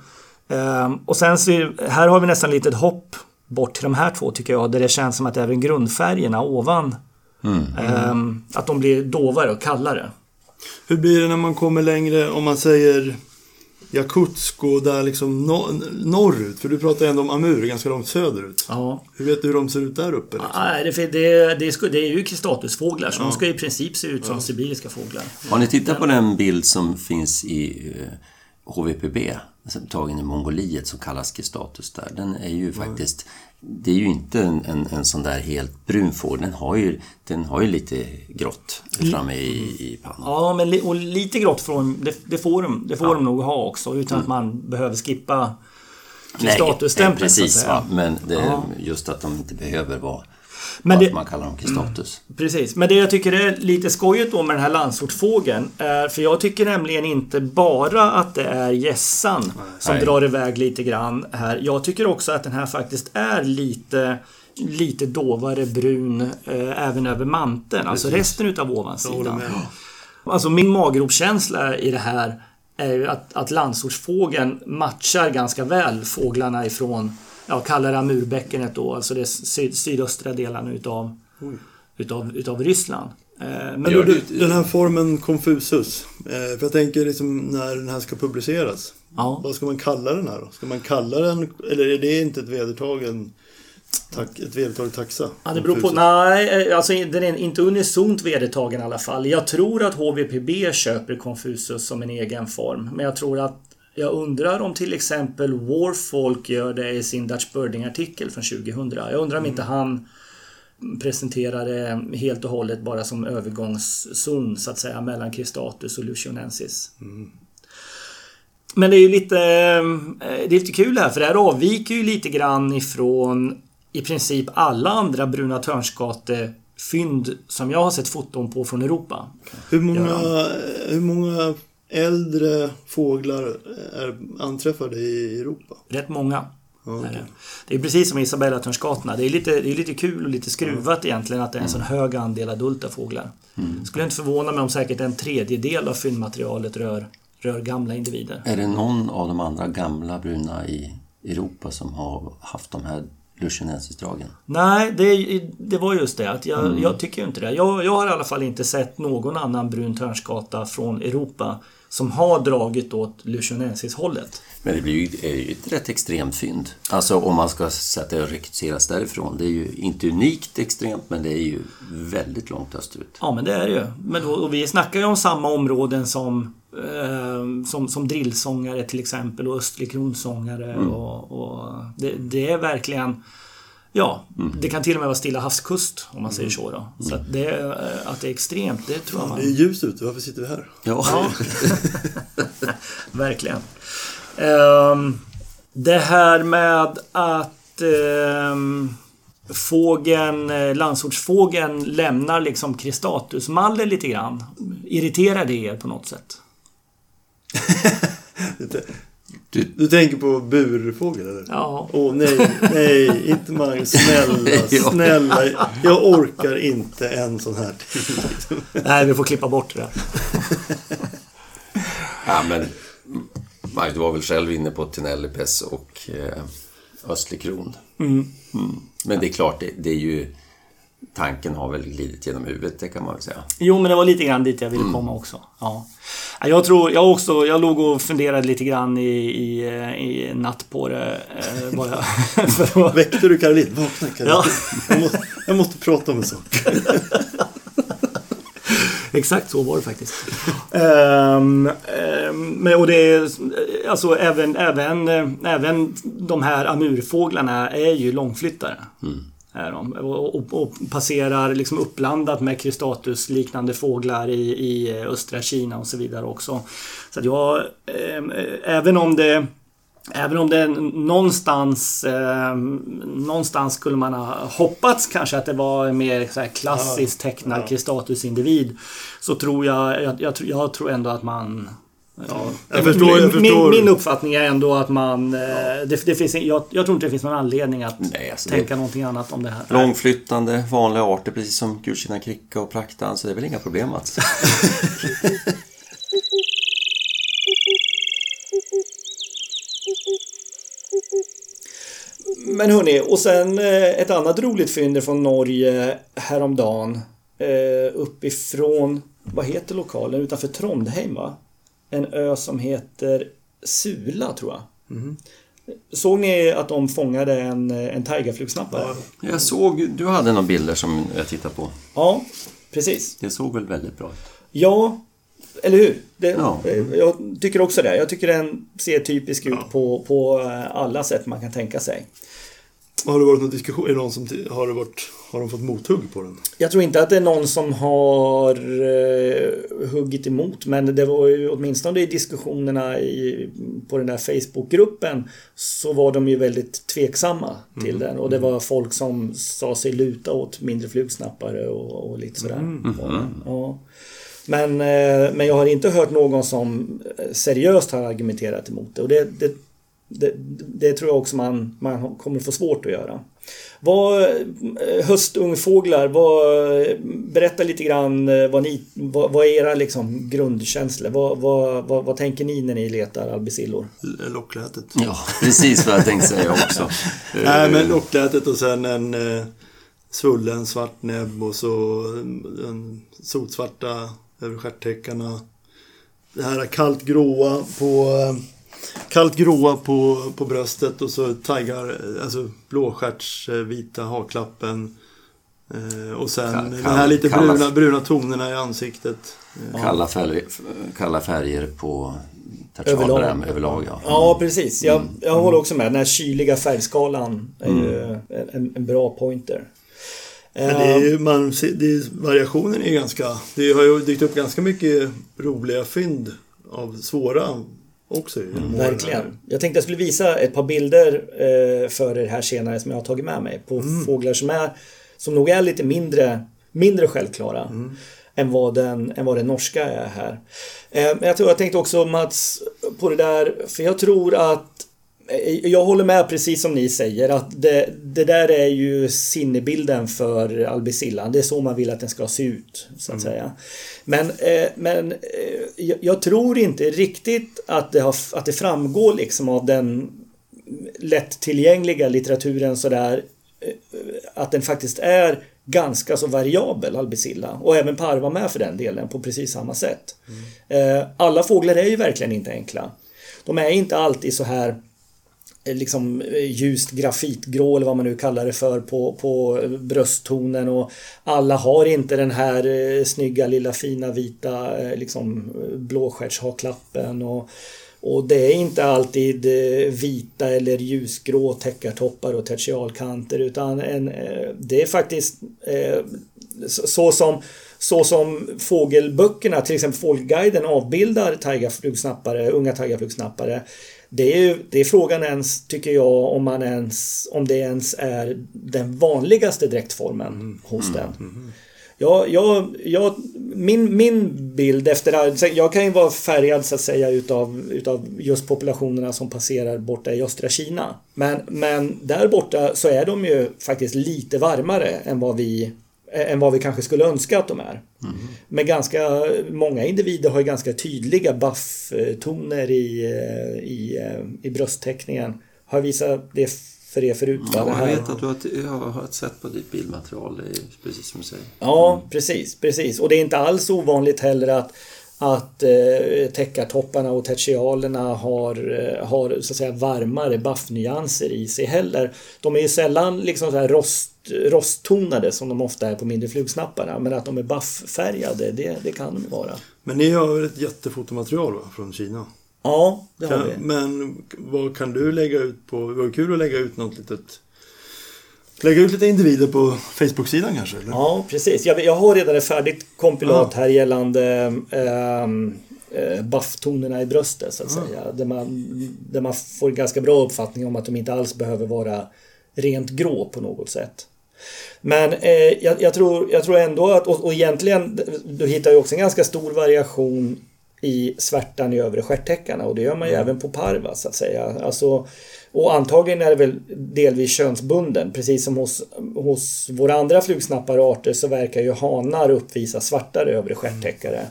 Ehm, och sen så är- här har vi nästan lite ett hopp bort till de här två tycker jag. Där det känns som att även grundfärgerna ovan ehm, att de blir dovare och kallare. Hur blir det när man kommer längre, om man säger Jakutsk och där liksom no- norrut? För du pratar ändå om Amur, ganska långt söderut. Ja. Hur vet du hur de ser ut där uppe? Liksom? Nej, det, det, det, ska- det är ju kristatusfåglar så de ska i princip se ut som sibiriska fåglar. Har ni tittat på den bild som finns i eh, HVPB, som tagen i Mongoliet som kallas Gestatus där. Den är ju faktiskt, det är ju inte en, en, en sån där helt brun fågel. Den har ju, den har ju lite grått framme i, i pannan. Ja, men li, och lite grått får de, det, det får de, det får de nog ha också utan att man behöver skippa nej, statusstämpeln att precis. Va? Men det, Ja. just att de inte behöver vara, Men att det- man kallar dem Gestatus. Precis, men det jag tycker är lite skojigt då med den här landsortsfågeln är, för jag tycker nämligen inte bara att det är gässan som Nej. drar iväg lite grann här. Jag tycker också att den här faktiskt är lite lite dovare brun eh, även över manteln, alltså resten utav ovansidan. Alltså min maggropskänsla i det här är ju att, att landsortsfågeln matchar ganska väl fåglarna ifrån, ja kalla det Amurbäckenet då, alltså det syd, sydöstra delarna utav, utav, utav Ryssland. Eh, Men det- den här formen Confusus. Eh, för jag tänker liksom när den här ska publiceras. Ja. Vad ska man kalla den här då? Ska man kalla den, eller är det inte ett vedertagen tack, ett vedertaget taxa? Ja, det beror på. Nej, eh, alltså den är inte unisont vedertagen i alla fall. Jag tror att HVPB köper Confusus som en egen form. Men jag tror att jag undrar om till exempel Warfolk gör det i sin Dutch Birding-artikel från 2000. Jag undrar om inte han presenterar det helt och hållet bara som övergångszon så att säga mellan Cristatus och Lucionensis. Men det är ju lite, eh, det är lite kul här för det här avviker ju lite grann ifrån i princip alla andra bruna törnskatefynd som jag har sett foton på från Europa. Hur många, hur många äldre fåglar är anträffade i Europa? Rätt många. Är okej. det. det är precis som Isabella-törnskatorna. Det är lite, det är lite kul och lite skruvat egentligen att det är en sån hög andel adulta fåglar. Skulle inte förvåna mig om säkert en tredjedel av fyndmaterialet rör, rör gamla individer. Är det någon av de andra gamla bruna i Europa som har haft de här Lucienensisdragen? Nej, det, det var just det. Att jag, jag tycker inte det. Jag, jag har i alla fall inte sett någon annan brun törnskata från Europa som har dragit åt Lucionensis-hållet. Men det blir ju, ett rätt extremt fynd. Alltså om man ska att det rekryteras därifrån. Det är ju inte unikt extremt, men det är ju väldigt långt österut. Ja, men det är det ju. Men då, och vi snackar ju om samma områden som, eh, som, som drillsångare till exempel och östlig kronsångare. Och, och det, det är verkligen... Ja, det kan till och med vara Stilla havskust om man säger så. Då. Så att det, är, eh, att det är extremt, det tror jag man... Det är ljust ute, varför sitter vi här? Ja, Ja, verkligen. Ehm, det här med att um, fågeln, eh, landsortsfågeln lämnar liksom kristatusmallen lite grann. Irriterar det er på något sätt? Du- Du tänker på burfågel eller? Ja. Åh nej, nej, inte Magnus. Snälla, snälla. Jag orkar inte en sån här. Liksom. Nej, vi får klippa bort det där. ja men Maj, du var väl själv inne på Tenellipes och eh, Östlig kron. Mm. Men det är klart, det, det är ju... Tanken har väl glidit genom huvudet, det kan man väl säga. Jo, men det var lite grann dit jag ville komma också. Ja. Ja, Jag tror, jag också, jag låg och funderade lite grann i, i, i natt på det. Eh, jag, Väckte du Caroline? Vakna Caroline. Ja. Jag, måste, jag måste prata om en sak. Exakt så var det faktiskt. Ehm, men, och det är, alltså även, även, även de här amurfåglarna är ju långflyttare. Är de. Och, och, och passerar liksom uppblandat med kristatus-liknande fåglar i, i östra Kina och så vidare också. Så att jag, eh, även om det Även om det någonstans, eh, någonstans skulle man ha hoppats kanske att det var en mer så här klassiskt tecknad Ja. kristatus-individ. Så tror jag, jag, jag, jag tror ändå att man Ja, jag förstår, jag min, förstår. min uppfattning är ändå att man... eh, Det, det finns, jag, jag tror inte det finns någon anledning att Nej, alltså det- tänka någonting annat om det här. Långflyttande, vanliga arter precis som gulkina kricka och praktan, så det är väl inga problem att... Men hörni, och sen eh, ett annat roligt fynd från Norge häromdagen. Eh, uppifrån, vad heter lokalen? Utanför Trondheim va? En ö som heter Sula tror jag. Såg ni att de fångade en, en tigerflugsnappare? Ja. Jag såg, du hade några bilder som jag tittade på. Ja, precis. Det såg väl väldigt bra ut? Ja, eller hur? Det, Ja. Jag tycker också det. Jag tycker den ser typisk ut på, på eh, alla sätt man kan tänka sig. Har det varit någon diskussion? Är det någon som har, det varit, har de fått mothugg på den? Jag tror inte att det är någon som har eh, huggit emot men det var ju åtminstone i diskussionerna i, på den där Facebookgruppen så var de ju väldigt tveksamma till den och det var folk som sa sig luta åt mindre flugsnappare och, och lite sådär. Och, ja. Men, eh, men jag har inte hört någon som seriöst har argumenterat emot det och det, det, det, det tror jag också man, man kommer få svårt att göra. Vad, eh, höstungfåglar, vad, berätta lite grann eh, vad, ni, vad, vad är era liksom grundkänslor? Vad, vad, vad, vad tänker ni när ni letar albicillor? Locklätet. Ja, precis vad jag tänkte säga också. Nej, men locklätet och sen en eh, svullen svart näbb och så en sotsvarta över stjärttäckarna. Det här kallt gråa på kallt gråa på, på bröstet och så tiger, alltså blåstjärts eh, vita haklappen. Eh, och sen Kall- de här lite kalla- bruna, bruna tonerna i ansiktet. Kalla, färger, kalla färger på Överlag. överlag. Ja. Ja, precis. Jag, jag håller också med. Den här kyliga färgskalan är ju en, en bra pointer. Men det är ju, man, ser- det är, variationen är ganska... Det har ju dykt upp ganska mycket roliga fynd av svåra också. åren här. Verkligen. Jag tänkte jag skulle visa ett par bilder eh, för er här senare som jag har tagit med mig på fåglar som är som nog är lite mindre, mindre självklara än, vad den, än vad den norska är här. Eh, jag, tror, jag tänkte också Mats på det där, för jag tror att jag håller med precis som ni säger att det, det där är ju sinnebilden för albicillan. Det är så man vill att den ska se ut. så att säga. Men, eh, men eh, jag, tror inte riktigt att det, har, att det framgår liksom av den lättillgängliga litteraturen sådär eh, att den faktiskt är ganska så variabel, albicilla. Och även parva med för den delen på precis samma sätt. Eh, Alla fåglar är ju verkligen inte enkla. De är inte alltid så här eh, Eh, liksom eh, ljust grafitgrå eller vad man nu kallar det för på, på brösttonen och alla har inte den här eh, snygga lilla fina vita eh, liksom blåskärtshaklappen blåstjärtshaklappen och, och det är inte alltid eh, vita eller ljusgrå täckartoppar och tertialkanter utan en, eh, det är faktiskt eh, så, så som så som fågelböckerna, till exempel Fågelguiden avbildar tigerflugsnappare, unga tigerflugsnappare. Det är, ju, det är frågan ens, tycker jag, om, man ens, om det ens är den vanligaste dräktformen hos den. Jag, jag, jag, min, min bild efter Jag kan ju vara färgad så att säga utav, utav just populationerna som passerar borta i östra Kina. Men, men där borta så är de ju faktiskt lite varmare än vad vi än vad vi kanske skulle önska att de är. Men ganska många individer har ju ganska tydliga buff-toner i, i, i brösttäckningen. Har jag visat det för er förut? Ja, jag vet att du har, jag har sett på ditt bildmaterial, precis som du säger. Ja, precis, precis. Och det är inte alls ovanligt heller att att eh, täckartopparna och tertialerna har, eh, har så att säga varmare buffnyanser i sig heller. De är ju sällan liksom så här rost, rosttonade som de ofta är på mindre flugsnapparna. Men att de är bufffärgade, det, det kan de vara. Men ni har väl ett jättefotomaterial va, från Kina? Ja, det har Kan, vi. men vad kan du lägga ut på? Det vore kul att lägga ut något litet... Lägga ut lite individer på Facebook-sidan kanske? Eller? Ja, precis. Jag, jag har redan ett färdigt kompilat här gällande eh, bufftonerna i bröstet så att säga. Där man, där man får en ganska bra uppfattning om att de inte alls behöver vara rent grå på något sätt. Men eh, jag, jag, tror, jag tror ändå att, och, och egentligen, du hittar ju också en ganska stor variation i svärtan i övre stjärttäckarna och det gör man ju även på parva så att säga. Alltså, och antagligen är det väl delvis könsbunden. Precis som hos, hos våra andra flugsnappararter så verkar ju hanar uppvisa svartare övre stjärttäckare.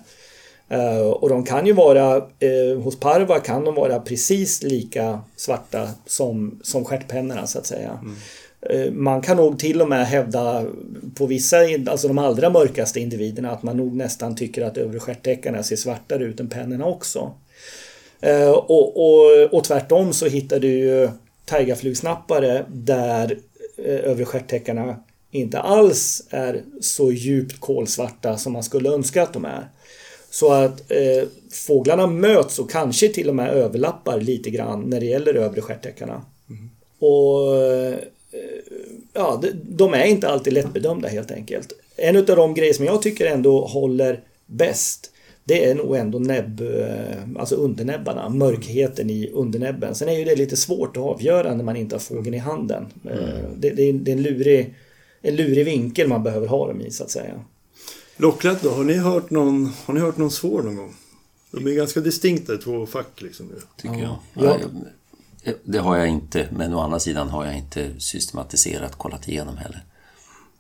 Uh, och de kan ju vara, uh, hos parva kan de vara precis lika svarta som, som stjärtpennorna så att säga. Eh, Man kan nog till och med hävda på vissa, alltså de allra mörkaste individerna, att man nog nästan tycker att övre stjärttäckarna ser svartare ut än pennorna också. Eh, Och, och, och tvärtom så hittar du ju tigerflugsnappare där eh, övre stjärttäckarna inte alls är så djupt kolsvarta som man skulle önska att de är. Så att eh, fåglarna möts och kanske till och med överlappar lite grann när det gäller övre stjärttäckarna. Och eh, ja, de- de är inte alltid lättbedömda helt enkelt. En av de grejer som jag tycker ändå håller bäst det är nog ändå näbb, eh, alltså undernäbbarna, mörkheten i undernäbben. Sen är ju det lite svårt att avgöra när man inte har fågeln i handen. Eh, Det, det, är, det är en lurig, en lurig vinkel man behöver ha dem i så att säga. Locklätt då? Har ni, hört någon, har ni hört någon svår någon gång? De är ganska distinkta i två fack liksom. tycker Ja. jag. Ja. Det har jag inte, men å andra sidan har jag inte systematiserat, kollat igenom heller.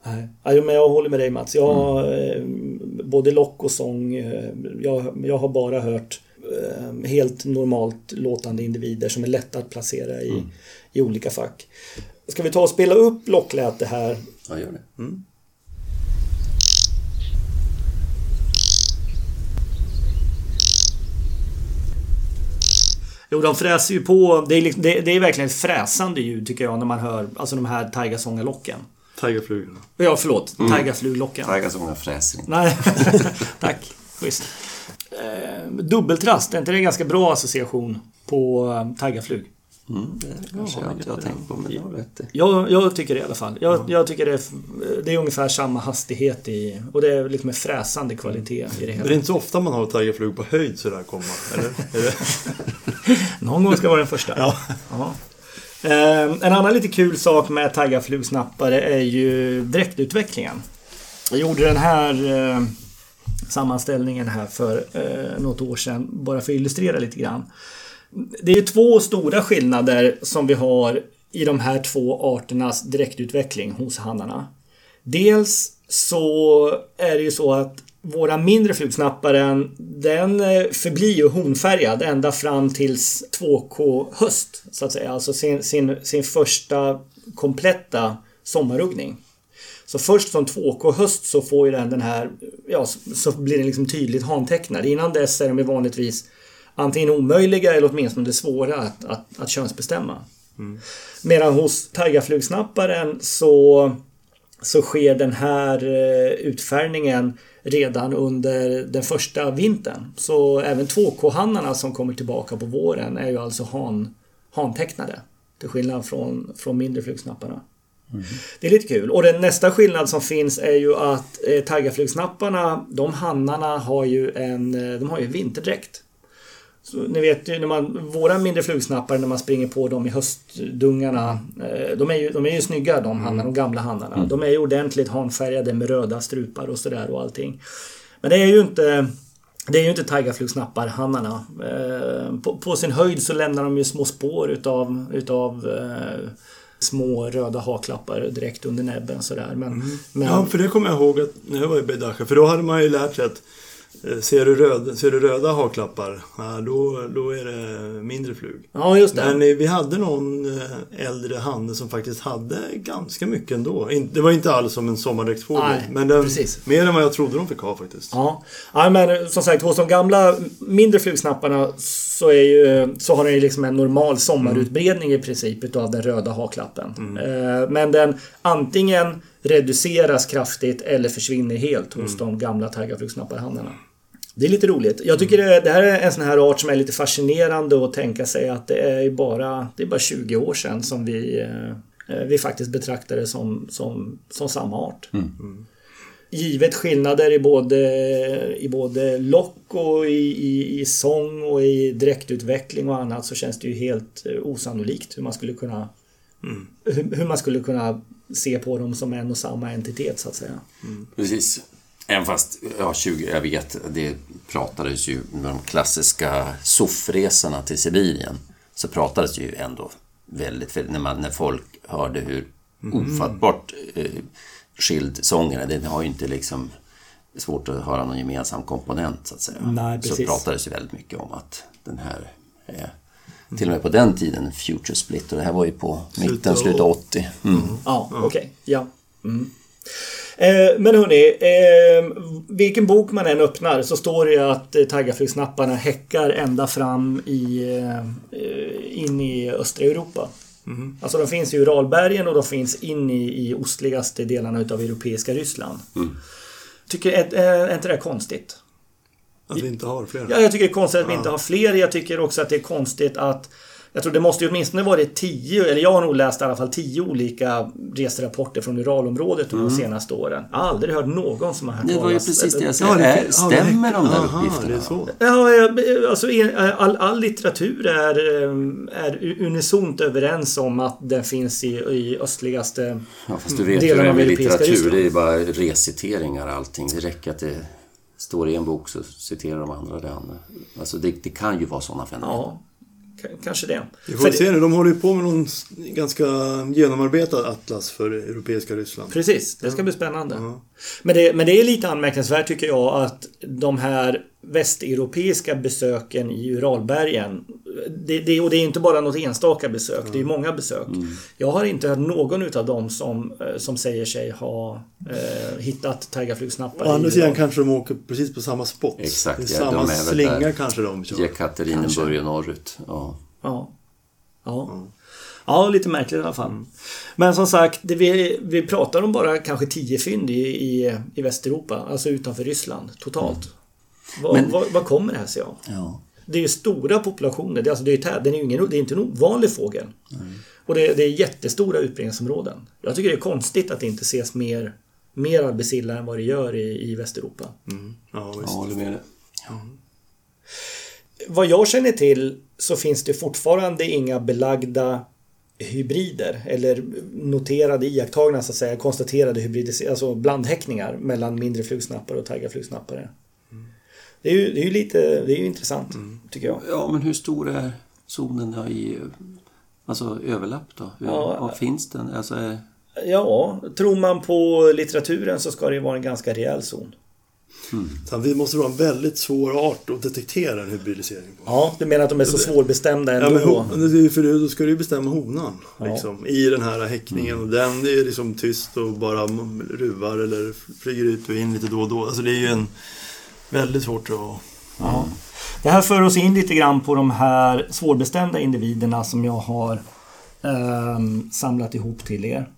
Nej, Ja, jo, men jag håller med dig Mats. Jag har eh, både lock och sång. eh, Jag, jag har bara hört eh, helt normalt låtande individer som är lätta att placera i, i olika fack. Ska vi ta och spela upp lockläte här? Ja, gör det. Jo, de fräser ju på. Det är, liksom, det, det är verkligen ett fräsande ljud tycker jag när man hör alltså de här taigasångarlocken. Tigerflugorna. Ja, förlåt. Mm. Taigasfluglocken. Taigasångar fräser inte. Nej, tack. Schysst. Eh, dubbeltrast, är inte det en ganska bra association på eh, taigarflug? Mm, det kanske jag inte har tänkt på, men det har rätt. Jag, jag tycker det i alla fall. Jag, jag tycker det är, det är ungefär samma hastighet i... Och det är liksom en fräsande kvalitet i det Det är hela. inte så ofta man har tigerflug på höjd sådär komma, eller? Någon gång ska vara den första. Ja. Ja. Ehm, en annan lite kul sak med taggarflugsnappare är ju dräktutvecklingen. Jag gjorde den här ehm, sammanställningen här för eh, något år sedan bara för att illustrera lite grann. Det är ju två stora skillnader som vi har i de här två arternas direktutveckling hos hannarna. Dels så är det ju så att våra mindre flugsnapparen den eh, förblir ju honfärgad ända fram tills 2K höst så att säga. Alltså sin, sin, sin första kompletta sommaruggning. Så först som 2K höst så får ju den den här, ja så- blir den liksom tydligt hantecknad. Innan dess är de vanligtvis antingen omöjliga eller åtminstone svåra att, att, att könsbestämma. Medan hos tigerflugsnapparen så, så sker den här eh, utfärgningen redan under den första vintern. Så även 2K-hannarna som kommer tillbaka på våren är ju alltså han, hantecknade. Till skillnad från, från mindre flugsnapparna. Det är lite kul. Och den nästa skillnad som finns är ju att eh, tigerflugsnapparna, de hannarna har ju en, eh, de har ju vinterdräkt. Ni vet ju när man, våra mindre flugsnappare när man springer på dem i höstdungarna. Eh, de, är ju, de är ju snygga de hannarna, de gamla hannarna. De är ju ordentligt hanfärgade med röda strupar och sådär och allting. Men det är ju inte det är ju inte tigerflugsnapparhannarna. Eh, på, på sin höjd så lämnar de ju små spår utav, utav eh, små röda haklappar direkt under näbben sådär. Men, men Ja, för det kommer jag ihåg att när jag var i Bedacha, för då hade man ju lärt sig att ser du, röd, ser du röda haklappar, ja, då, då är det mindre flug. ja, just det. Men eh, vi hade någon eh, äldre hanne som faktiskt hade ganska mycket ändå. Det var inte alls som en sommardräktsfågel. Nej, men den, precis. mer än vad jag trodde de fick ha faktiskt. Ja. ja, men som sagt hos de gamla mindre flugsnapparna så, är ju, så har den ju liksom en normal sommarutbredning i princip utav den röda haklappen. Eh, Men den antingen reduceras kraftigt eller försvinner helt hos de gamla tigerflugsnapparhannarna. Det är lite roligt. Jag tycker det, det här är en sån här art som är lite fascinerande att tänka sig att det är bara, det är bara 20 år sedan som vi, eh, vi faktiskt betraktar det som, som, som samma art. Mm. Givet skillnader i både, i både lock och i, i, i sång och i direktutveckling och annat så känns det ju helt eh, osannolikt hur man skulle kunna hur, hur man skulle kunna se på dem som en och samma entitet så att säga. Precis. Även fast, ja 20, jag vet, det pratades ju med de klassiska soffresorna till Sibirien. Så pratades ju ändå väldigt, väldigt när, man, när folk hörde hur ofattbart eh, skild sången är. Den har ju inte liksom svårt att höra någon gemensam komponent så att säga. Nej, så precis. pratades ju väldigt mycket om att den här är till och med på den tiden Future Split och det här var ju på mitten, slutet av 80. Mm. Ja, okej. Ja. Mm. Eh, men hörni, eh, vilken bok man än öppnar så står det ju att eh, taggarflygsnapparna häckar ända fram i, eh, in i östra Europa. Alltså de finns i Uralbergen och de finns in i, i ostligaste delarna utav europeiska Ryssland. Tycker, är, är inte det konstigt? Att vi inte har flera. Ja, jag tycker det är konstigt att vi inte har fler. Jag tycker också att det är konstigt att jag tror det måste ju åtminstone varit tio, eller jag har nog läst i alla fall tio olika reserapporter från Uralområdet under de senaste åren. Jag har aldrig hört någon som har hört Det var ju talas- precis det jag Ja, sa. ja, Stämmer de där Aha, uppgifterna? det är så. Ja, alltså all, all litteratur är, eh, är unisont överens om att den finns i, i östligaste... Ja, fast du vet hur Delarna det är av med europeiska litteratur. Ryssland. Det är bara reciteringar allting. Det räcker att det står i en bok så citerar de andra det andra. Alltså det, det kan ju vara sådana fenomen. Ja, kanske det. Vi får se nu. De håller ju på med någon ganska genomarbetad atlas för europeiska Ryssland. Precis, det ska bli spännande. Men, det, men det är lite anmärkningsvärt tycker jag att de här västeuropeiska besöken i Uralbergen det, det, och det är inte bara något enstaka besök, det är många besök. Jag har inte hört någon utav dem som, eh, som säger sig ha eh, hittat tigerflugsnappar Å andra sidan kanske de åker precis på samma spot. Exakt, ja, samma de slinga där. kanske de kör. Jekaterinenburg norrut. Ja. Ja. Ja. Ja, lite märkligt i alla fall. Men som sagt, det vi, vi pratar om bara kanske 10 fynd i, i, i Västeuropa, alltså utanför Ryssland totalt. Vad, Men- vad, vad kommer det här sig av? ja. Det är ju stora populationer. Det är, alltså, det är, den är ingen, det är inte en ovanlig fågel. Och det, det är jättestora utbredningsområden. Jag tycker det är konstigt att det inte ses mer, mer albicilla än vad det gör i, i Västeuropa. Ja, visst. Jag håller med dig. Vad jag känner till så finns det fortfarande inga belagda hybrider eller noterade iakttagna så att säga konstaterade hybrider, alltså blandhäckningar mellan mindre flugsnappare och tigerflugsnappare. Det är ju, det är ju lite, det är ju intressant tycker jag. Ja, men hur stor är zonen då i alltså, överlapp då? Hur, Ja. Vad finns den? Alltså, är, Ja, tror man på litteraturen så ska det vara en ganska rejäl zon. Så vi måste vara en väldigt svår art att detektera en hybridisering på. Ja, du menar att de är så svårbestämda Ja, ändå? men är ju för då ska du ju bestämma honan. Ja. Liksom, I den här häckningen. Och den är liksom tyst och bara ruvar eller flyger ut och in lite då och då. Alltså det är ju en väldigt svårt att... Ja. Det här för oss in lite grann på de här svårbestämda individerna som jag har ehm, samlat ihop till er.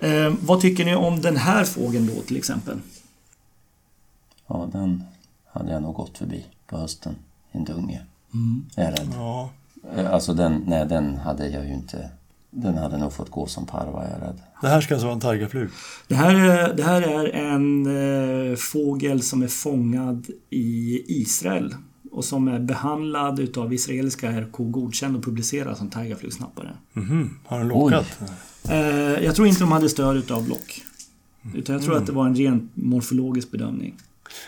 Ehm, vad tycker ni om den här fågeln då till exempel? ja, den hade jag nog gått förbi på hösten. En dunge. Är jag rädd. Ja. Eh, Alltså den, nej den hade jag ju inte. Den hade nog fått gå som parva, är jag rädd. Det här ska alltså vara en tigerflug. Det här, är- det här är en eh, fågel som är fångad i Israel och som är behandlad utav israeliska RK, godkänd och publicerad som tigerflugsnappare. Mhm, Har den lockat? Eh, jag tror inte de hade stöd utav block. Utan jag tror att det var en ren morfologisk bedömning.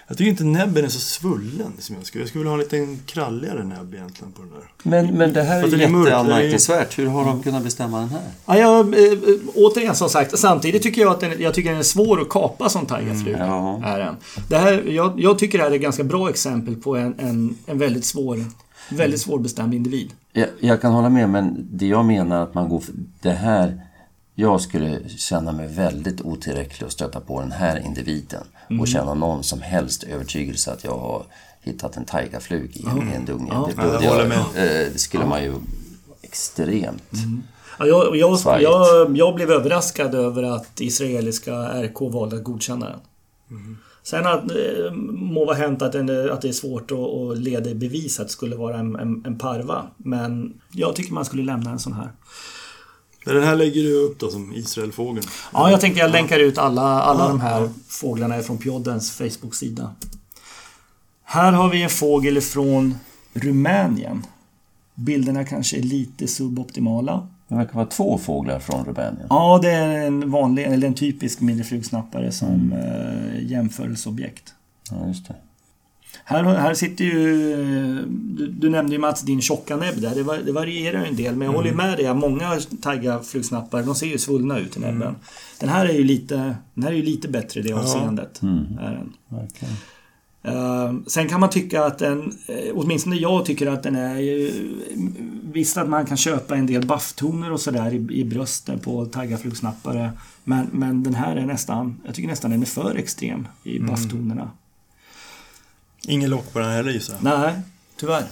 Jag tycker inte näbben är så svullen som jag skulle. Jag skulle vilja ha en liten kralligare näbb egentligen på den där. Men, men det här är ju jätteanmärkningsvärt. Hur har de kunnat bestämma den här? Ja, jag, eh, återigen som sagt, samtidigt tycker jag att den, jag tycker den är svår att kapa som tigerflug. ja. Är den. Det här, jag, jag tycker det här är ett ganska bra exempel på en, en, en väldigt svår väldigt svårbestämd individ. Jag, jag kan hålla med, men det jag menar att man går för... Det här... Jag skulle känna mig väldigt otillräcklig att stöta på den här individen och känna någon som helst övertygelse att jag har hittat en taigaflug i en, i en dunge. Det, Ja, jag det, håller eh, det skulle man ju extremt... Ja, jag, jag, jag, jag blev överraskad över att israeliska RK valde att godkänna den. Sen att, eh, må vara hänt att, den, att det är svårt att, att leda i bevis att det skulle vara en, en, en parva. Men jag tycker man skulle lämna en sån här. Men Den här lägger du upp då som Israelfågeln. Ja, jag tänkte jag länkar ut alla, alla de här fåglarna från Pjoddens Facebook-sida. Här har vi en fågel från Rumänien. Bilderna kanske är lite suboptimala. Det verkar vara två fåglar från Rumänien. Ja, det är en vanlig, eller en typisk mindre flugsnappare som eh, jämförelseobjekt. Ja, just det. Här, här sitter ju... Du, du nämnde ju Mats din tjocka näbb där. Det, var, det varierar ju en del. Men jag håller med dig. Många tagga flugsnappare, de ser ju svullna ut i näbben. Den här är ju lite, den här är ju lite bättre i det avseendet. Är den. Verkligen. Eh, sen kan man tycka att den, eh, åtminstone jag tycker att den är ju- Visst att man kan köpa en del bufftoner och sådär i, i brösten på taggaflugsnappare. Men, men den här är nästan, jag tycker nästan den är för extrem i bufftonerna. Ingen lock på den här heller gissar jag. Nej, tyvärr.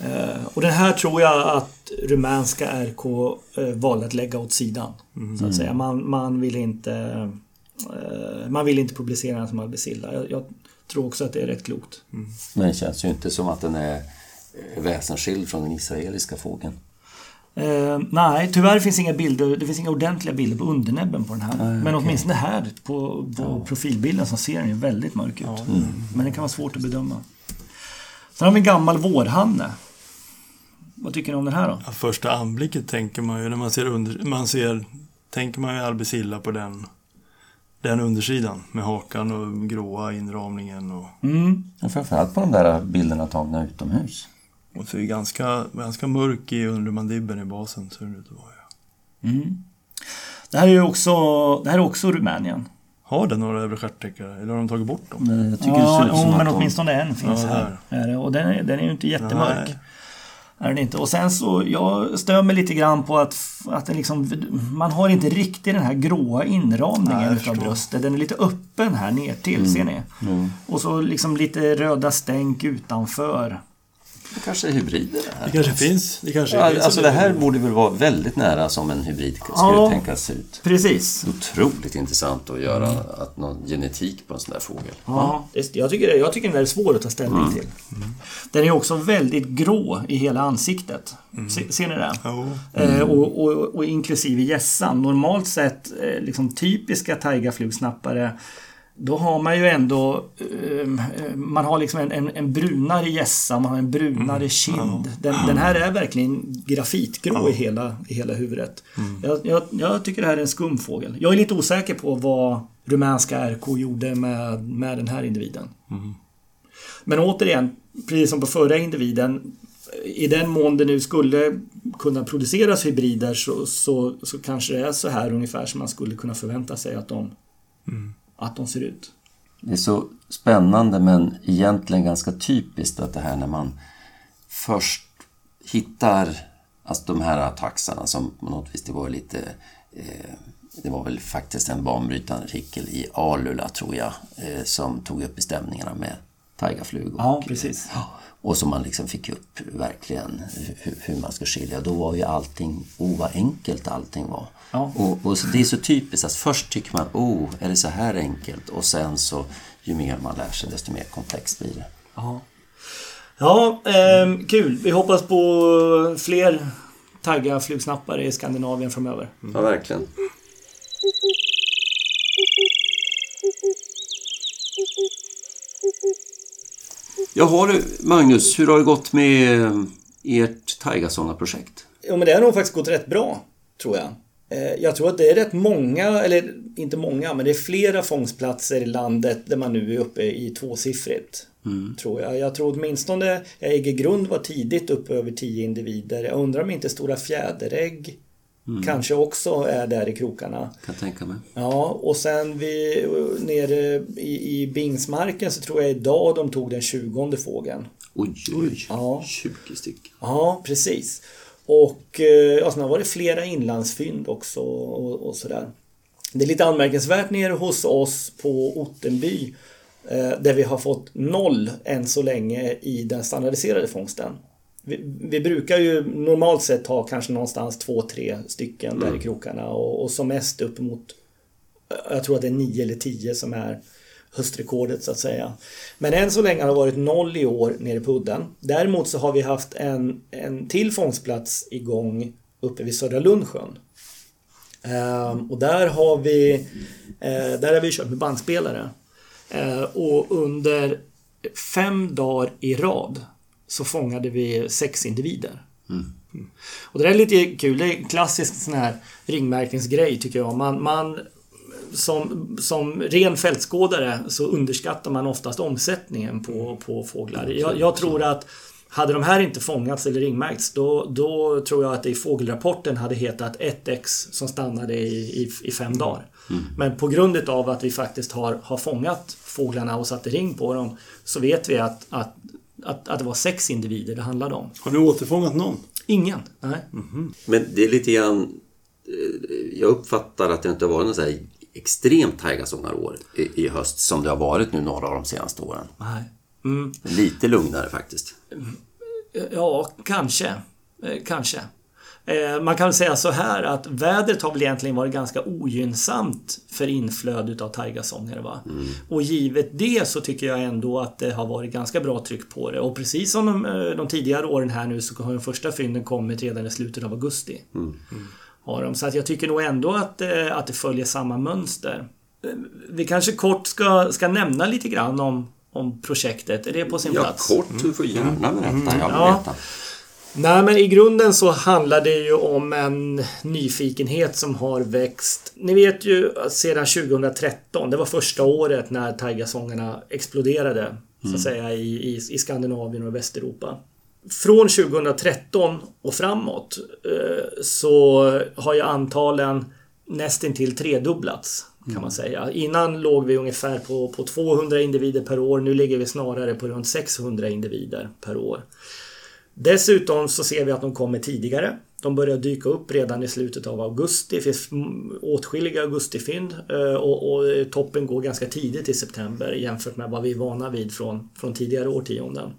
Eh, och den här tror jag att rumänska RK eh, valde att lägga åt sidan. Så att säga. Man, man vill inte eh, Man vill inte publicera den som Albicilla. Jag, jag tror också att det är rätt klokt. Men det känns ju inte som att den är eh, väsensskild från den israeliska fågeln. Eh, nej, tyvärr finns inga bilder. Det finns inga ordentliga bilder på undernäbben på den här. Men åtminstone här på, på profilbilden så ser den ju väldigt mörk ut. Men den kan vara svårt att bedöma. Sen har vi en gammal vårhanne. Vad tycker ni om den här då? Ja, Första anblicket tänker man ju när man ser under... Man ser... Tänker man ju Albicilla på den... Den undersidan med hakan och gråa inramningen och... Mm. Framförallt på de där bilderna tagna utomhus. Och så är det ganska, ganska mörk i undermandibeln i basen ser det ut att vara. ja. Mm. Det här är ju också, det här är också Rumänien. Har den några övre stjärttäckare? Eller har de tagit bort dem? Men jag tycker Ja, det ser ut som jo, men de... åtminstone en finns Ja, här. Är det. Och den är, den är ju inte jättemörk. Nej. Är den inte. Och sen så, jag stör mig lite grann på att, att den liksom, man har inte riktigt den här gråa inramningen Nej, förstår. bröstet. Den är lite öppen här ner till ser ni? Och så liksom lite röda stänk utanför. Det kanske är hybrider det här. Det kanske finns. Det kanske Ja, finns alltså det här borde väl vara väldigt nära som en hybrid skulle Ja. tänkas se ut. Precis. Otroligt intressant att göra att någon genetik på en sån där fågel. Ja, det, jag, tycker, jag tycker den är svår att ta ställning till. Den är också väldigt grå i hela ansiktet. Se, ser ni det? Eh, och, och, och inklusive gässan. Normalt sett, eh, liksom typiska taigaflugsnappare då har man ju ändå ehm, eh, Man har liksom en, en, en brunare gässa, man har en brunare kind. Den, den här är verkligen grafitgrå i, hela, i hela huvudet. Jag, jag, jag tycker det här är en skum fågel. Jag är lite osäker på vad rumänska RK gjorde med, med den här individen. Men återigen, precis som på förra individen, i den mån det nu skulle kunna produceras hybrider så, så, så kanske det är så här ungefär som man skulle kunna förvänta sig att de, att de ser ut. Det är så spännande men egentligen ganska typiskt att det här när man först hittar alltså de här taxarna som på något vis det var lite eh, det var väl faktiskt en banbrytande artikel i Alula tror jag eh, som tog upp bestämningarna med taigaflugor. Ja, precis. Och som man liksom fick upp verkligen hur, hur man ska skilja. Då var ju allting, oh vad enkelt allting var. Ja. Och, och så, det är så typiskt att först tycker man, oh, är det så här enkelt? Och sen så, ju mer man lär sig, desto mer komplext blir det. Ja, ja ehm, kul. Vi hoppas på fler tagga flugsnappare i Skandinavien framöver. Ja, verkligen. Jaha du, Magnus, hur har det gått med eh, ert Taigasångarprojekt? Jo, men det har nog faktiskt gått rätt bra, tror jag. Eh, Jag tror att det är rätt många, eller inte många, men det är flera fångstplatser i landet där man nu är uppe i tvåsiffrigt. Tror jag. Jag tror åtminstone Äggegrund var tidigt uppe över 10 individer. Jag undrar om inte Stora Fjäderägg kanske också är där i krokarna. Kan tänka mig. Ja, och sen vi, nere i, i Bingsmarken så tror jag idag de tog den 20 fågeln. Oj, oj, Ja. 20 stycken. Ja, precis. Och eh, ja, sen har det varit flera inlandsfynd också och, och sådär. Det är lite anmärkningsvärt nere hos oss på Ottenby eh, där vi har fått noll än så länge i den standardiserade fångsten. Vi, vi brukar ju normalt sett ha kanske någonstans två, tre stycken där i krokarna och, och som mest uppemot jag tror att det är nio eller tio som är höstrekordet så att säga. Men än så länge har det varit noll i år nere på udden. Däremot så har vi haft en, en till fångstplats igång uppe vid Södra Lundsjön. Ehm, och där har vi eh, där har vi kört med bandspelare. Ehm, och under fem dagar i rad så fångade vi sex individer. Mm. Och det där är lite kul. Det är en klassisk sån här ringmärkningsgrej tycker jag. Man, man som, som ren fältskådare så underskattar man oftast omsättningen på, på fåglar. Jag, jag tror att hade de här inte fångats eller ringmärkts då, då tror jag att det i fågelrapporten hade hetat 1x som stannade i, i, i fem mm. dagar. Mm. Men på grund av att vi faktiskt har, har fångat fåglarna och satt ring på dem så vet vi att, att, att, att det var sex individer det handlade om. Har ni återfångat någon? Ingen, nej. Mm -hmm. Men det är lite grann... Eh, jag uppfattar att det inte har varit något så här extremt taigasångarår i, i höst som det har varit nu några av de senaste åren. Nej. Mm. Lite lugnare faktiskt. Ja, kanske. Eh, kanske. Eh, man kan säga så här att vädret har väl egentligen varit ganska ogynnsamt för inflödet av taigasångare. Va? Mm. Och givet det så tycker jag ändå att det har varit ganska bra tryck på det. Och precis som de, eh, de tidigare åren här nu så har de första fynden kommit redan i slutet av augusti. Mm. Har de. Så att jag tycker nog ändå att, att det följer samma mönster. Vi kanske kort ska, ska nämna lite grann om om projektet. Är det på sin ja, plats? Ja, kort. Du får gärna berätta. Mm. Jag vill ja. veta. Nej, men i grunden så handlar det ju om en nyfikenhet som har växt. Ni vet ju sedan 2013, det var första året när taigasångerna exploderade mm. så att mm. säga i, i, i Skandinavien och Västeuropa. Från 2013 och framåt eh, så har ju antalen nästintill tredubblats kan man säga. Innan låg vi ungefär på, på 200 individer per år. Nu ligger vi snarare på runt 600 individer per år. Dessutom så ser vi att de kommer tidigare. De börjar dyka upp redan i slutet av augusti. Det finns åtskilliga augustifynd eh, och, och toppen går ganska tidigt i september jämfört med vad vi är vana vid från, från tidigare årtionden.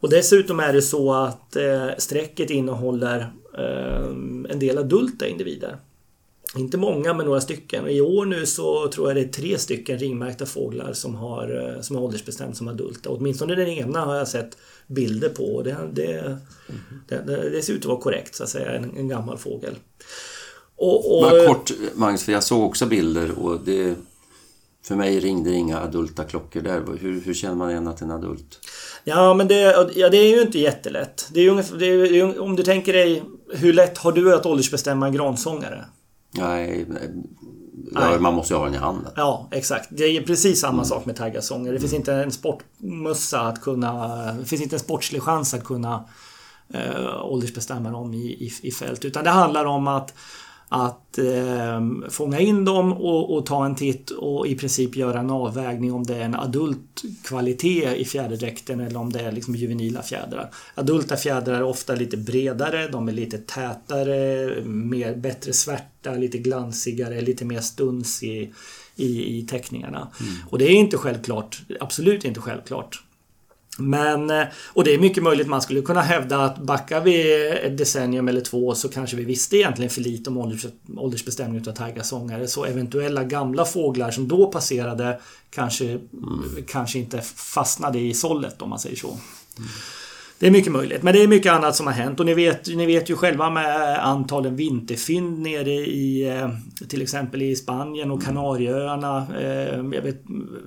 Och dessutom är det så att eh, strecket innehåller eh, en del adulta individer. Inte många, men några stycken. I år nu så tror jag det är tre stycken ringmärkta fåglar som har, eh, som har åldersbestämt som adulta. Åtminstone den ena har jag sett bilder på. Det, det, det, det ser ut att vara korrekt, så att säga. En, en gammal fågel. Och, och, Bara kort, Magnus, för jag såg också bilder och det... För mig ringde inga adulta klockor där. Hur, hur känner man igen att en adult? Ja, men det, ja, det är ju inte jättelätt. Det är ju, det är, om du tänker dig, hur lätt har du att åldersbestämma en gransångare? Nej, nej. man måste ju ha den i handen. Ja, exakt. Det är precis samma mm. sak med taggarsånger. Det finns inte en sportmössa att kunna... Det finns inte en sportslig chans att kunna äh, åldersbestämma dem i, i, i fält. Utan det handlar om att att eh, fånga in dem och, och, ta en titt och i princip göra en avvägning om det är en adult kvalitet i fjäderdräkten eller om det är liksom juvenila fjädrar. Adulta fjädrar är ofta lite bredare, de är lite tätare, mer, bättre svärta, lite glansigare, lite mer stuns i, i, i teckningarna. Mm. Och det är inte självklart, absolut inte självklart. Men, eh, och det är mycket möjligt man skulle kunna hävda att backar vi ett decennium eller två så kanske vi visste egentligen för lite om ålders, åldersbestämning av taigasångare. Så eventuella gamla fåglar som då passerade kanske, mm. kanske inte fastnade i sållet om man säger så. Mm. Det är mycket möjligt, men det är mycket annat som har hänt och ni vet, ni vet ju själva med antalen vinterfynd nere i eh, till exempel i Spanien och Kanarieöarna. Eh, jag vet,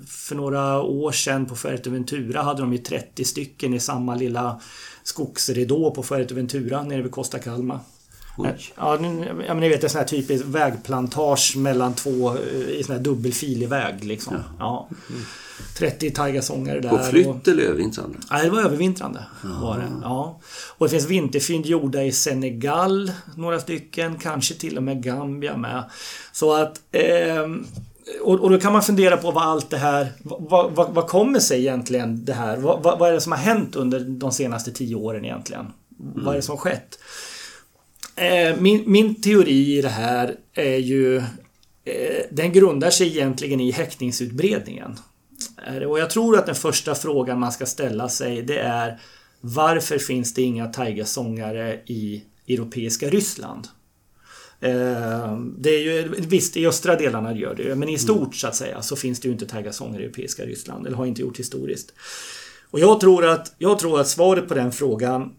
för några år sedan på Fuerteventura hade de ju 30 stycken i samma lilla skogsridå på Fuerteventura nere vid Costa Calma. Oj. Ja, men ni vet en sån här typisk vägplantage mellan två eh, i sån här dubbelfilig väg liksom. Ja. ja. 30 taigasångare där. På flytt och... eller övervintrande? Nej, det var övervintrande. Var det. Ja. Och det finns vinterfynd gjorda i Senegal, några stycken. Kanske till och med Gambia med. Så att... Eh, och, och, då kan man fundera på vad allt det här... Vad, vad, vad kommer sig egentligen det här? Vad, vad, är det som har hänt under de senaste tio åren egentligen? Mm. Vad är det som skett? Eh, min, min teori i det här är ju... Eh, den grundar sig egentligen i häktningsutbredningen. Och jag tror att den första frågan man ska ställa sig det är Varför finns det inga taigasångare i europeiska Ryssland? Eh, det är ju, visst, i östra delarna gör det ju, men i stort så att säga så finns det ju inte taigasånger i europeiska Ryssland, eller har inte gjort historiskt. Och jag tror att, jag tror att svaret på den frågan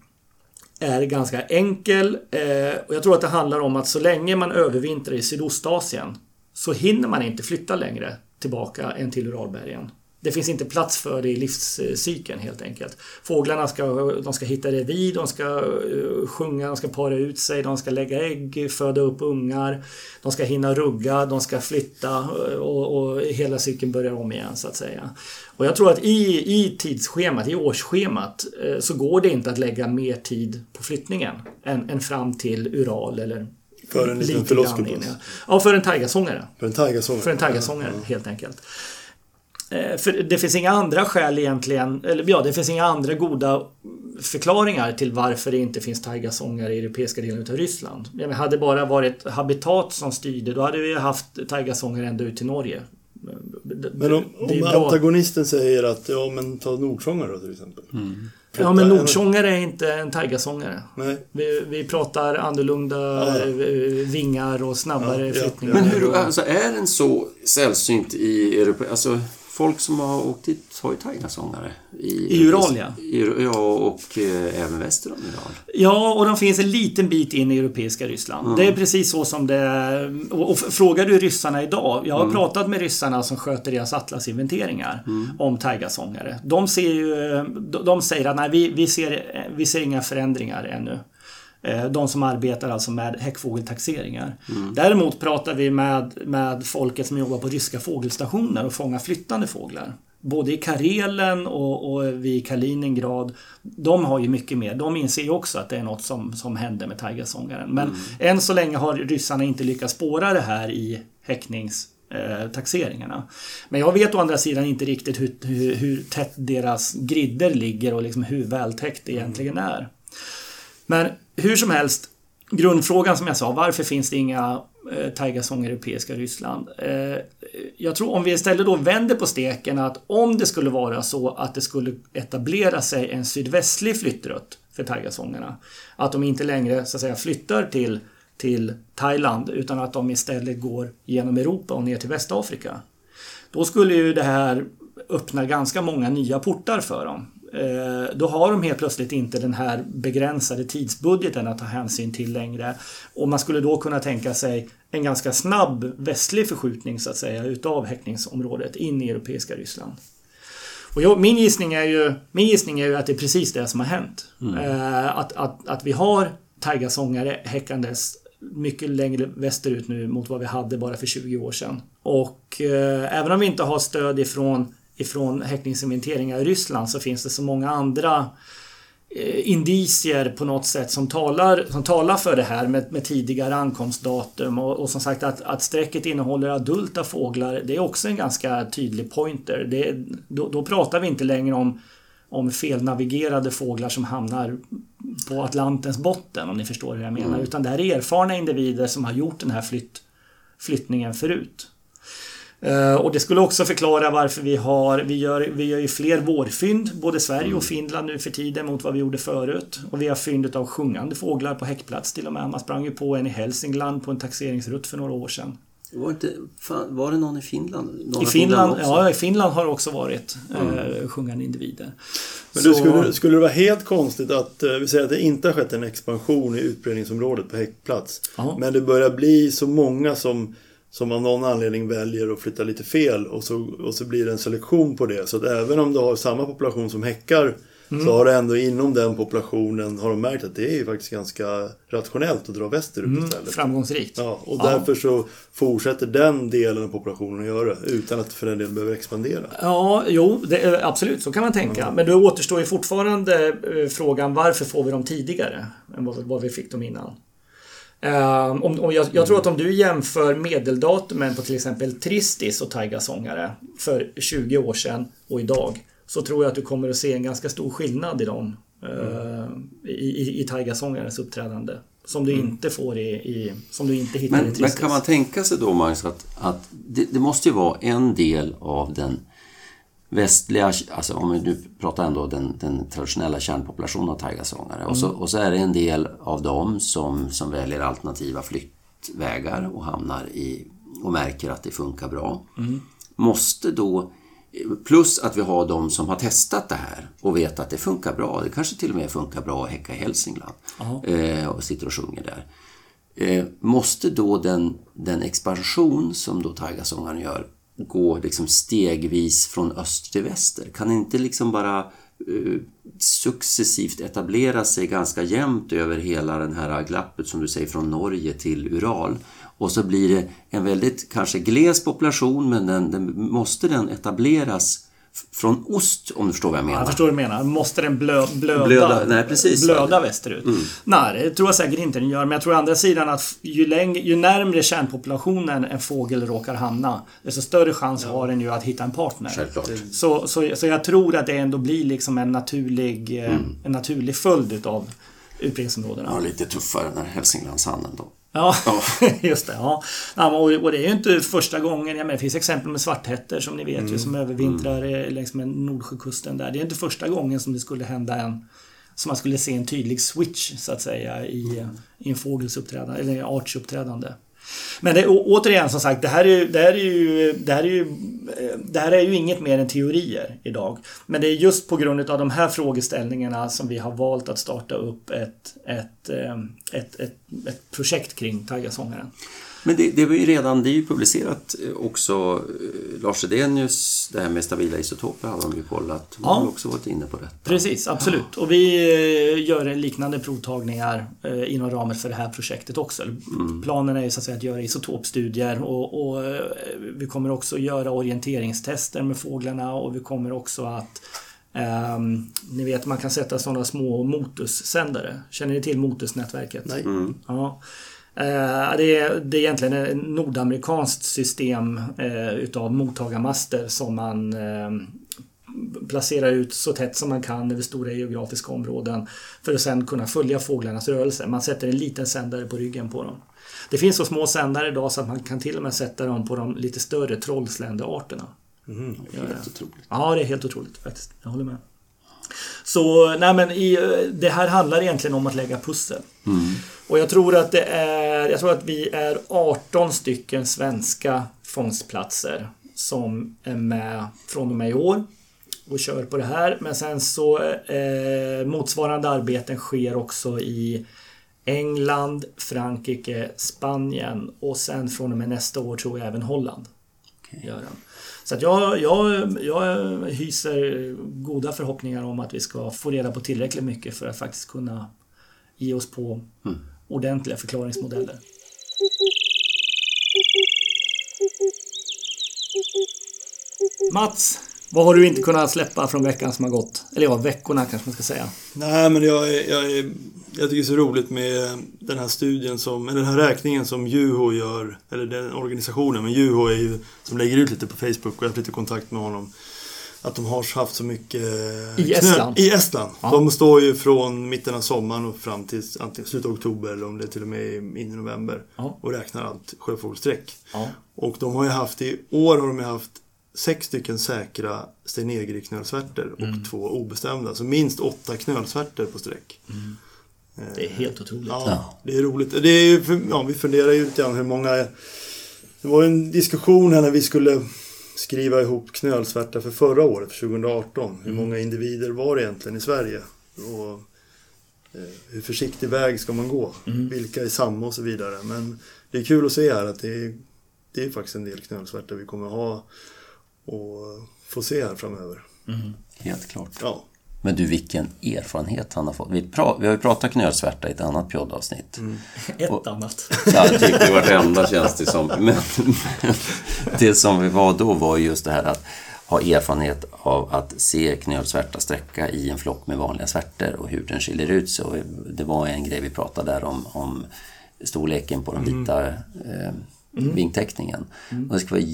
är ganska enkel. Eh, och jag tror att det handlar om att så länge man övervintrar i Sydostasien så hinner man inte flytta längre tillbaka än till Uralbergen. Det finns inte plats för det i livscykeln helt enkelt. Fåglarna ska, de ska hitta revir, de ska eh, sjunga, de ska para ut sig, de ska lägga ägg, föda upp ungar. De ska hinna rugga, de ska flytta eh, och, och hela cykeln börjar om igen så att säga. Och jag tror att i, i tidsschemat, i årsschemat, eh, så går det inte att lägga mer tid på flyttningen än, än fram till Ural eller För en liten lite ja. ja, för en taigasångare. För en. För en taigasångare, helt enkelt. Eh, För det finns inga andra skäl egentligen, eller ja, det finns inga andra goda förklaringar till varför det inte finns taigasångare i europeiska delen av Ryssland. Jag menar, hade det bara varit habitat som styrde, då hade vi haft taigasångare ända ut till Norge. Men om, Det är om antagonisten säger att, ja men ta nordsångare då till exempel. Ja, men nordsångare är inte en taigasångare. Vi, vi pratar annorlunda Ja, ja. eh, vingar och snabbare Ja, ja, flyttningar. Men hur, alltså, är den så sällsynt i Europa? Alltså, folk som har åkt dit har ju taigasångare. I, I Ural, ja. I, ja, och eh, även väster om Ural. Ja, och de finns en liten bit in i europeiska Ryssland. Det är precis så som det är. Och, och frågar du ryssarna idag. Jag har pratat med ryssarna som sköter deras atlasinventeringar om taigasångare. De, ser ju, de, de säger att nej, vi, vi, ser, vi ser inga förändringar ännu. Eh, De som arbetar alltså med häckfågeltaxeringar. Däremot pratar vi med, med folket som jobbar på ryska fågelstationer och fångar flyttande fåglar. Både i Karelen och, och vid Kaliningrad. De har ju mycket mer. De inser ju också att det är något som, som händer med taigasångaren. Men än så länge har ryssarna inte lyckats spåra det här i häckningstaxeringarna. Men jag vet å andra sidan inte riktigt hur, hur, hur tätt deras gridder ligger och liksom hur vältäckt det egentligen är. Men hur som helst, grundfrågan som jag sa, varför finns det inga eh, taigasånger i europeiska Ryssland? Eh, jag tror om vi istället då vänder på steken att om det skulle vara så att det skulle etablera sig en sydvästlig flyttrutt för taigasångerna, att de inte längre så att säga flyttar till, till Thailand utan att de istället går genom Europa och ner till Västafrika. Då skulle ju det här öppna ganska många nya portar för dem. Eh, Då har de helt plötsligt inte den här begränsade tidsbudgeten att ta hänsyn till längre. Och man skulle då kunna tänka sig en ganska snabb västlig förskjutning så att säga utav häckningsområdet in i europeiska Ryssland. Och jag, min, gissning är ju, min gissning är ju att det är precis det som har hänt. Eh, att, att, att vi har taigasångare häckandes mycket längre västerut nu mot vad vi hade bara för 20 år sedan. Och eh, även om vi inte har stöd ifrån, ifrån häckningsinventeringar i Ryssland så finns det så många andra eh, indicier på något sätt som talar, som talar för det här med, med tidigare ankomstdatum och, och som sagt att, att strecket innehåller adulta fåglar det är också en ganska tydlig pointer. Det, då, då pratar vi inte längre om, om felnavigerade fåglar som hamnar på Atlantens botten om ni förstår hur jag menar. Utan det här är erfarna individer som har gjort den här flytt, flyttningen förut. Eh, Och det skulle också förklara varför vi har, vi gör, vi gör ju fler vårfynd, både Sverige och Finland nu för tiden mot vad vi gjorde förut. Och vi har fynd av sjungande fåglar på häckplats till och med. Man sprang ju på en i Hälsingland på en taxeringsrutt för några år sedan. Var, inte, var det någon i Finland? Någon I Finland, också? ja, i Finland har det också varit eh, sjungande individer. Men Så- det skulle, skulle det vara helt konstigt att, eh, vi säger att det inte har skett en expansion i utbredningsområdet på häckplats. Ja. Men det börjar bli så många som, som av någon anledning väljer att flytta lite fel och så, och så blir det en selektion på det. Så att även om du har samma population som häckar Mm. så har det ändå inom den populationen har de märkt att det är ju faktiskt ganska rationellt att dra västerut Mm, istället. framgångsrikt. Ja, och Ja. därför så fortsätter den delen av populationen att göra utan att för den delen behöver expandera. Ja, jo, det, absolut, så kan man tänka. Men då återstår ju fortfarande eh, frågan varför får vi dem tidigare än vad, vad vi fick dem innan? Ehm, om, om jag, jag tror att om du jämför medeldatumen på till exempel Tristis och taigasångare för 20 år sedan och idag så tror jag att du kommer att se en ganska stor skillnad i dem. eh, I, i, i taigasångarens uppträdande. Som du inte får i, i som du inte hittar i Men, Tristis. men kan man tänka sig då, Magnus, att, att det, det måste ju vara en del av den västliga, alltså om vi nu pratar ändå den, den traditionella kärnpopulationen av taigasångare. Och, så, och så är det en del av dem som, som väljer alternativa rätt vägar och hamnar i och märker att det funkar bra. Måste då Plus att vi har de som har testat det här och vet att det funkar bra. Det kanske till och med funkar bra att häcka i Hälsingland eh, och sitter och sjunger där. Eh, måste då den, den expansion som då Taigasångaren gör gå liksom stegvis från öst till väster? Kan inte liksom bara eh, successivt etablera sig ganska jämnt över hela den här glappet som du säger från Norge till Ural. Och så blir det en väldigt kanske gles population men den, den måste den etableras från ost om du förstår vad jag menar. Jag förstår vad du menar. Måste den blö, blöda, Blöda, nej, precis. blöda västerut? Nej, det tror jag säkert inte den gör. Men jag tror å andra sidan att ju, längre, ju närmre kärnpopulationen en fågel råkar hamna, desto större chans har den ju att hitta en partner. Självklart. Så, så, så jag tror att det ändå blir liksom en naturlig, eh, en naturlig följd utav utbredningsområdena. Ja, lite tuffare den här Hälsinglandshannen då. Ja, just det. Ja. Och, det är ju inte första gången. Jag menar, det finns exempel med svarthättor som ni vet ju som övervintrar mm. längs med Nordsjökusten där. Det är inte första gången som det skulle hända en som man skulle se en tydlig switch så att säga i, i en fågels uppträdande, eller arts uppträdande. Men det, å, återigen som sagt, det här, är, ju- det, här är ju, det, här är ju, det här är ju inget mer än teorier idag. Men det är just på grund av de här frågeställningarna som vi har valt att starta upp ett, ett, ehm, ett, ett, ett projekt kring Taggasångaren. Men det, det var ju redan, det är ju publicerat eh, också. eh, Lars Edenius, det här med stabila isotoper hade de ju kollat. De Ja. har också varit inne på detta. Precis, absolut. Och vi eh, gör liknande provtagningar inom ramen för det här projektet också. Planen är ju så att, säga att göra isotopstudier och, och vi kommer också göra orienteringstester med fåglarna och vi kommer också att ehm, ni vet, man kan sätta sådana små Motus-sändare. Känner ni till Motus-nätverket? Nej. Ja. Eh, Det är, det är egentligen ett nordamerikanskt system eh, utav mottagarmaster som man eh, placerar ut så tätt som man kan över stora geografiska områden för att sen kunna följa fåglarnas rörelser. Man sätter en liten sändare på ryggen på dem. Det finns så små sändare idag så att man kan till och med sätta dem på de lite större trollsländearterna. Helt otroligt. Ja, det är helt otroligt faktiskt. Jag håller med. Så, nej men i, det här handlar egentligen om att lägga pussel. Och jag tror att det är, jag tror att vi är 18 stycken svenska fångstplatser som är med från och med i år och kör på det här. Men sen så eh, motsvarande arbeten sker också i England, Frankrike, Spanien och sen från och med nästa år tror jag även Holland. Gör den. Så att jag, jag, jag hyser goda förhoppningar om att vi ska få reda på tillräckligt mycket för att faktiskt kunna ge oss på ordentliga förklaringsmodeller. Mats, vad har du inte kunnat släppa från veckan som har gått? Eller ja, veckorna kanske man ska säga. Nej, men jag, är, jag, är, jag tycker det är så roligt med den här studien som, eller den här räkningen som Juho gör, eller den organisationen, men Juho är ju, som lägger ut lite på Facebook och jag har haft lite kontakt med honom. Att de har haft så mycket... I Estland? I Estland. Ja. De står ju från mitten av sommaren och fram till antingen slutet av oktober eller om det är till och med in i november. Ja. Och räknar allt sjöfågelsträck. Ja. Och de har ju haft, i år har de ju haft sex stycken säkra stenegri-knölsvärtor och Mm. två obestämda. Så minst åtta knölsvärtor på sträck. Det är helt otroligt. Ja, det är roligt. Det är ju, ja, vi funderar ju lite grann hur många... Det var ju en diskussion här när vi skulle skriva ihop knölsvärta för förra året, för 2018. Hur många individer var det egentligen i Sverige? Och eh, hur försiktig väg ska man gå? Vilka är samma och så vidare. Men det är kul att se här att det är, det är faktiskt en del knölsvärta vi kommer ha och få se här framöver. Helt klart. Ja, Men du, vilken erfarenhet han har fått. Vi, pra- vi har ju pratat knölsvärta i ett annat poddavsnitt. Ett annat. Ja, typ i vartenda känns det som. Men, men det som vi var då var just det här att ha erfarenhet av att se knölsvärta sträcka i en flock med vanliga svärtor och hur den skiljer ut sig. Och Det var en grej vi pratade där om, om storleken på den vita eh, vingtäckningen. Och det ska vara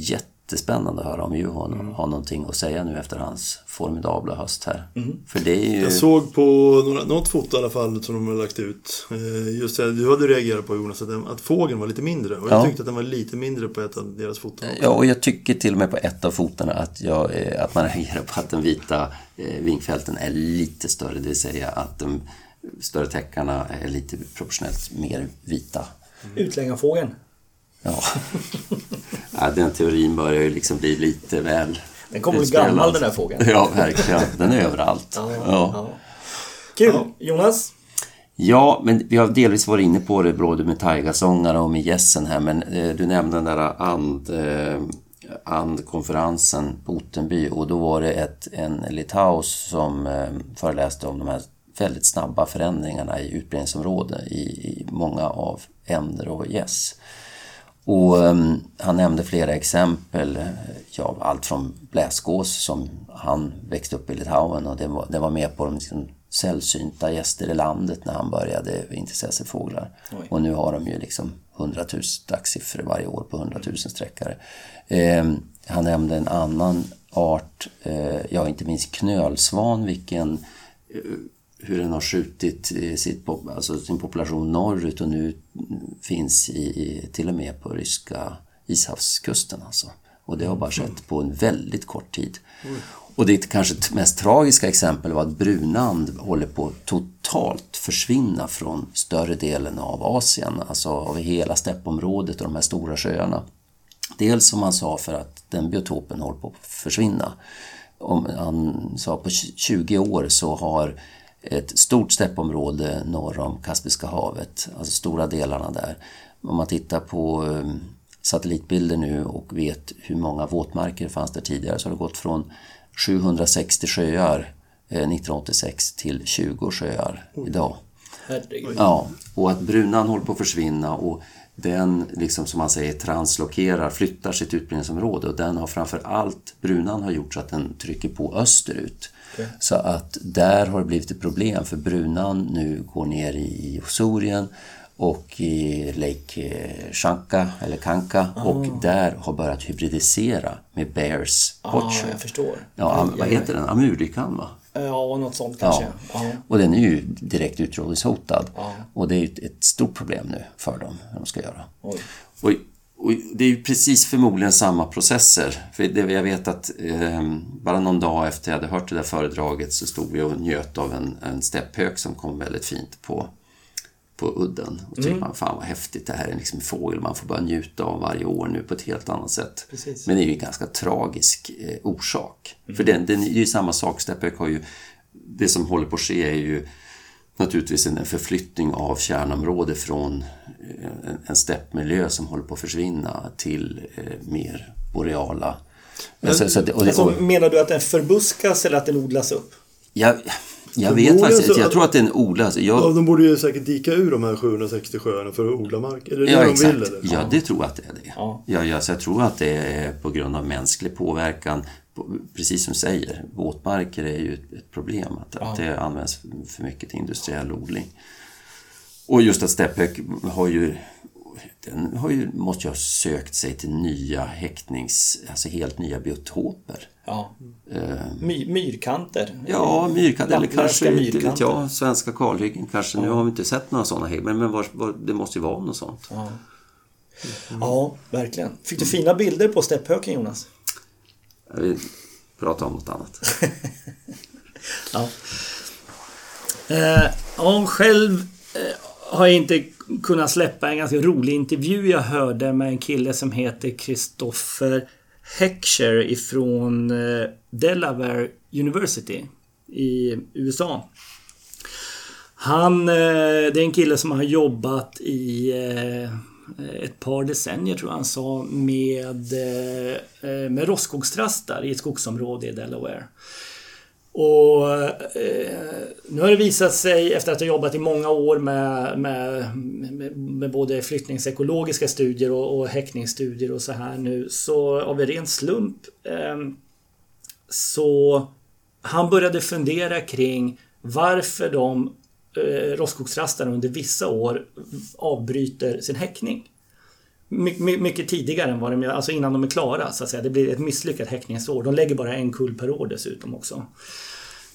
jättespännande att höra om Juho har någonting att säga nu efter hans formidabla höst här. För det är ju... Jag såg på några, något foto i alla fall som de har lagt ut. Eh, Just det, du hade reagerat på Jonas, att, den, att fågeln var lite mindre. Och jag Ja. tyckte att den var lite mindre på ett av deras foton. Ja, och jag tycker till och med på ett av fotarna att, jag, eh, att man reagerar på att den vita eh, vingfälten är lite större, det vill säga att de större täckarna är lite proportionellt mer vita. Utlängarfågeln. Ja. ja, den teorin börjar ju liksom bli lite väl Den kommer bli gammal den där fågeln. Ja, verkligen. Den är överallt. Ja, Ja. ja. Kul! Jonas? Ja, men vi har delvis varit inne på det både med taigasångare och med gässen här, men eh, du nämnde den där and, eh, andkonferensen på Ottenby och då var det ett, en litaus som eh, föreläste om de här väldigt snabba förändringarna i utbredningsområden i, i många av änder och gäss. Och um, han nämnde flera exempel, ja, allt från bläsgås som han växte upp i Litauen och det var, det var med på de liksom, sällsynta gäster i landet när han började intressera sig för fåglar. Oj. Och nu har de ju liksom 100 000 dagssiffror varje år på 100 000 sträckare. Eh, han nämnde en annan art, eh, ja inte minst knölsvan, vilken eh, hur den har skjutit eh, sitt, alltså sin population norrut och nu finns i, till och med på ryska ishavskusten. Alltså. Och det har bara skett på en väldigt kort tid. Och det kanske mest tragiska exempel var att brunand håller på att totalt försvinna från större delen av Asien, alltså av hela steppområdet och de här stora sjöarna. Dels som han sa för att den biotopen håller på att försvinna. Om, han sa på 20 år så har ett stort steppområde norr om Kaspiska havet, alltså stora delarna där. Om man tittar på eh, satellitbilder nu och vet hur många våtmarker fanns där tidigare så har det gått från 760 sjöar eh, 1986 till 20 sjöar idag. Herregud. Ja, och att brunan håller på att försvinna och den, liksom som man säger, translokerar, flyttar sitt utbredningsområde och den har framför allt, brunan har gjort så att den trycker på österut. Så att där har det blivit ett problem för brunan nu går ner i Osorien och i Lake eh, Shanka, eller Kanka, och där har börjat hybridisera med Bears Ja, Pocho. jag förstår. Ja, vad heter den? Amurikan va? Ja, något sånt kanske. Ja. Ja. Och den är ju direkt utrotningshotad. Ja. Och det är ett stort problem nu för dem, hur de ska göra. Oj. Och, och det är ju precis förmodligen samma processer. För det, jag vet att eh, bara någon dag efter jag hade hört det där föredraget så stod vi och njöt av en, en stepphök som kom väldigt fint på, på udden. Och tyckte man, fan vad häftigt, det här är liksom en fågel man får bara njuta av varje år nu på ett helt annat sätt. Precis. Men det är ju en ganska tragisk eh, orsak. För den, den är ju samma sak, stepphök har ju, det som håller på att ske är ju naturligtvis en förflyttning av kärnområde från eh, en, steppmiljö som håller på att försvinna till eh, mer boreala. Men så, så att, och, Alltså, menar du att den förbuskas eller att den odlas upp? jag, jag vet faktiskt så- jag tror att den odlas. Ja, Jag, de borde ju säkert dika ur de här 760 sjöarna för att odla mark. Är det det ja, de exakt. vill eller? Ja, det tror jag att det är det. Ja. Ja, ja, så jag tror att det är på grund av mänsklig påverkan. Precis som du säger, våtmarker är ju ett, problem. Att, att det används för mycket till industriell odling. Och just att stepphök har ju den har ju, måste ju ha sökt sig till nya häcknings, alltså helt nya biotoper. Ja. Eh, My, myrkanter. Ja, myrkant eller kanske, inte vet myrkanter. jag, svenska kalhyggen kanske. Nu har vi inte sett några sådana hägg, men, men var, var, det måste ju vara något sånt. Ja. ja, verkligen. Fick du fina bilder på stepphöken Jonas? Jag vill prata om något annat. Ja. Eh, ja, själv eh, har jag inte kunnat släppa en ganska rolig intervju jag hörde med en kille som heter Christopher Heckscher ifrån eh, Delaware University i USA. Han, eh, det är en kille som har jobbat i eh, Eh, ett par decennier tror jag han sa med, eh, eh, med rostskogstrastar i ett skogsområde i Delaware. Och eh, nu har det visat sig efter att ha jobbat i många år med, med, med, med både flyttningsekologiska studier och, och häckningsstudier och så här nu så av en ren slump eh, så han började fundera kring varför de eh, rostskogstrastarna under vissa år avbryter sin häckning. My, my, mycket tidigare än vad de gör, alltså innan de är klara så att säga. Det blir ett misslyckat häckningsår. De lägger bara en kull per år dessutom också.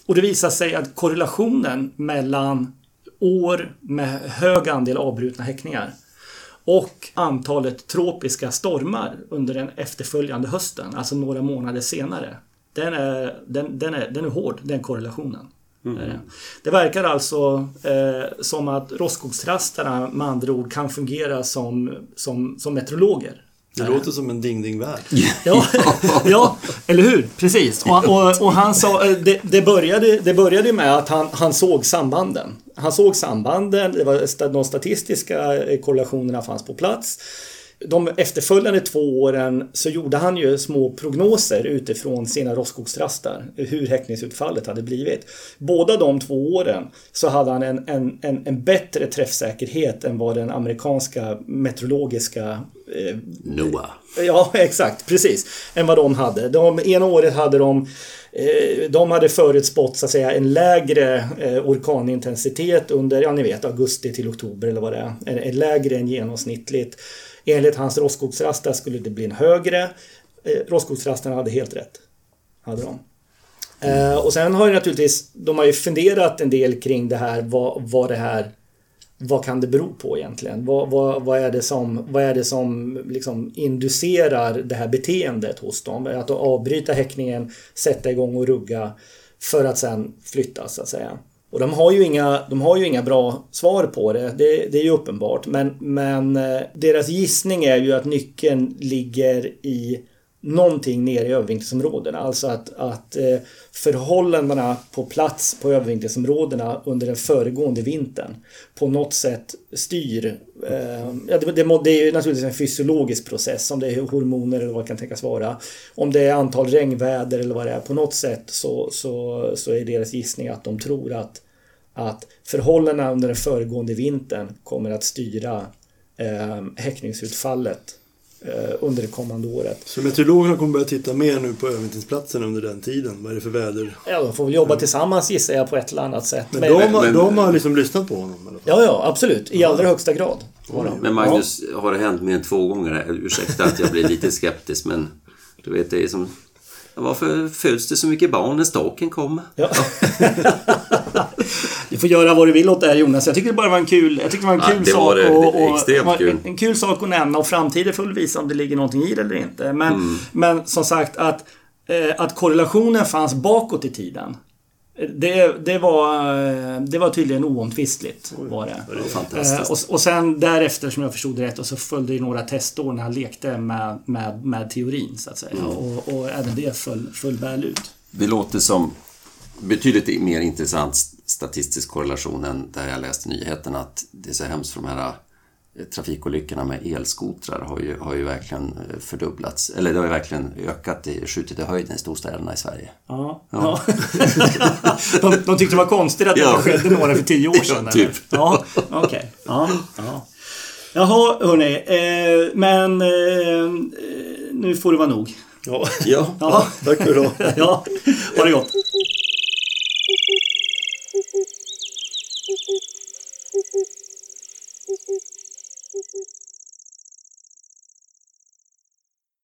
Och det visar sig att korrelationen mellan år med hög andel avbrutna häckningar och antalet tropiska stormar under den efterföljande hösten, alltså några månader senare. Den är, den, den är, den är hård, den korrelationen. Mm. Det verkar alltså eh, som att rostskogstrastarna med andra ord kan fungera som, som, som meteorologer. Det låter som en ding-ding-värld. Ja, ja, eller hur? Precis. Och, och, och han sa, eh, det, det, började, det började med att han, han såg sambanden. Han såg sambanden, det var, de statistiska eh, korrelationerna fanns på plats de efterföljande två åren så gjorde han ju små prognoser utifrån sina rostskogstrastar. Hur häckningsutfallet hade blivit. Båda de två åren så hade han en, en, en, en bättre träffsäkerhet än vad den amerikanska meteorologiska eh, NOAA. Ja, exakt. Precis. Än vad de hade. De, ena året hade de eh, de hade förutspått så att säga en lägre eh, orkanintensitet under, ja ni vet, augusti till oktober eller vad det är. En, en lägre än genomsnittligt. Enligt hans rostskogsrastar skulle det bli en högre. Eh, rostskogsrastarna hade helt rätt. Hade de. Eh, och sen har ju naturligtvis, de har ju funderat en del kring det här, vad, vad det här vad kan det bero på egentligen? Vad, vad, vad är det som, vad är det som liksom inducerar det här beteendet hos dem? Att avbryta häckningen, sätta igång och rugga för att sen flytta så att säga. Och de har ju inga, de har ju inga bra svar på det, det, det är ju uppenbart. Men, men eh, deras gissning är ju att nyckeln ligger i någonting nere i övervintringsområdena. Alltså att, att eh, förhållandena på plats på övervintringsområdena under den föregående vintern på något sätt styr. Eh, ja, det, det, det, är ju naturligtvis en fysiologisk process, om det är hormoner eller vad det kan tänkas vara. Om det är antal regnväder eller vad det är. På något sätt så, så, så är deras gissning att de tror att, att förhållandena under den föregående vintern kommer att styra eh, häckningsutfallet Eh, under det kommande året. Så meteorologerna kommer börja titta mer nu på övervintringsplatsen under den tiden? Vad är det för väder? Ja, de får väl jobba tillsammans gissar jag på ett eller annat sätt. Men, men de, men, de har liksom lyssnat på honom? Ja, ja, absolut. I allra högsta grad. Men Magnus, ja. har det hänt mer än två gånger? Ursäkta att jag blir lite skeptisk, men du vet, det är som varför föds det så mycket barn när staken kommer? Ja. du får göra vad du vill åt det här Jonas. Jag tycker det bara var en kul, jag det var en kul ja, sak. Det och, och, extremt kul. En, en, kul sak att nämna och framtiden får visa om det ligger någonting i det eller inte. Men, mm. men som sagt att, eh, att korrelationen fanns bakåt i tiden. Det, det, var, det var tydligen oomtvistligt. Var det. fantastiskt. och, och sen därefter, som jag förstod det rätt, och så följde ju några testår när han lekte med, med, med teorin, så att säga. Mm. Och, och, även det föll, föll väl ut. Det låter som betydligt mer intressant statistisk korrelation än där jag läste nyheten att det är så hemskt för de här trafikolyckorna med elskotrar har ju, har ju verkligen eh, fördubblats. Eller det har ju verkligen ökat, i, skjutit i höjden i storstäderna i Sverige. Ja. ja. de, de tyckte det var konstigt att det ja. skedde några för tio år sedan? Ja, typ. Ja, okej. Okay. Ja, ja. Jaha, hörni. Eh, men eh, nu får det vara nog. Ja, ja. ja. tack för idag. ja, ha det gott.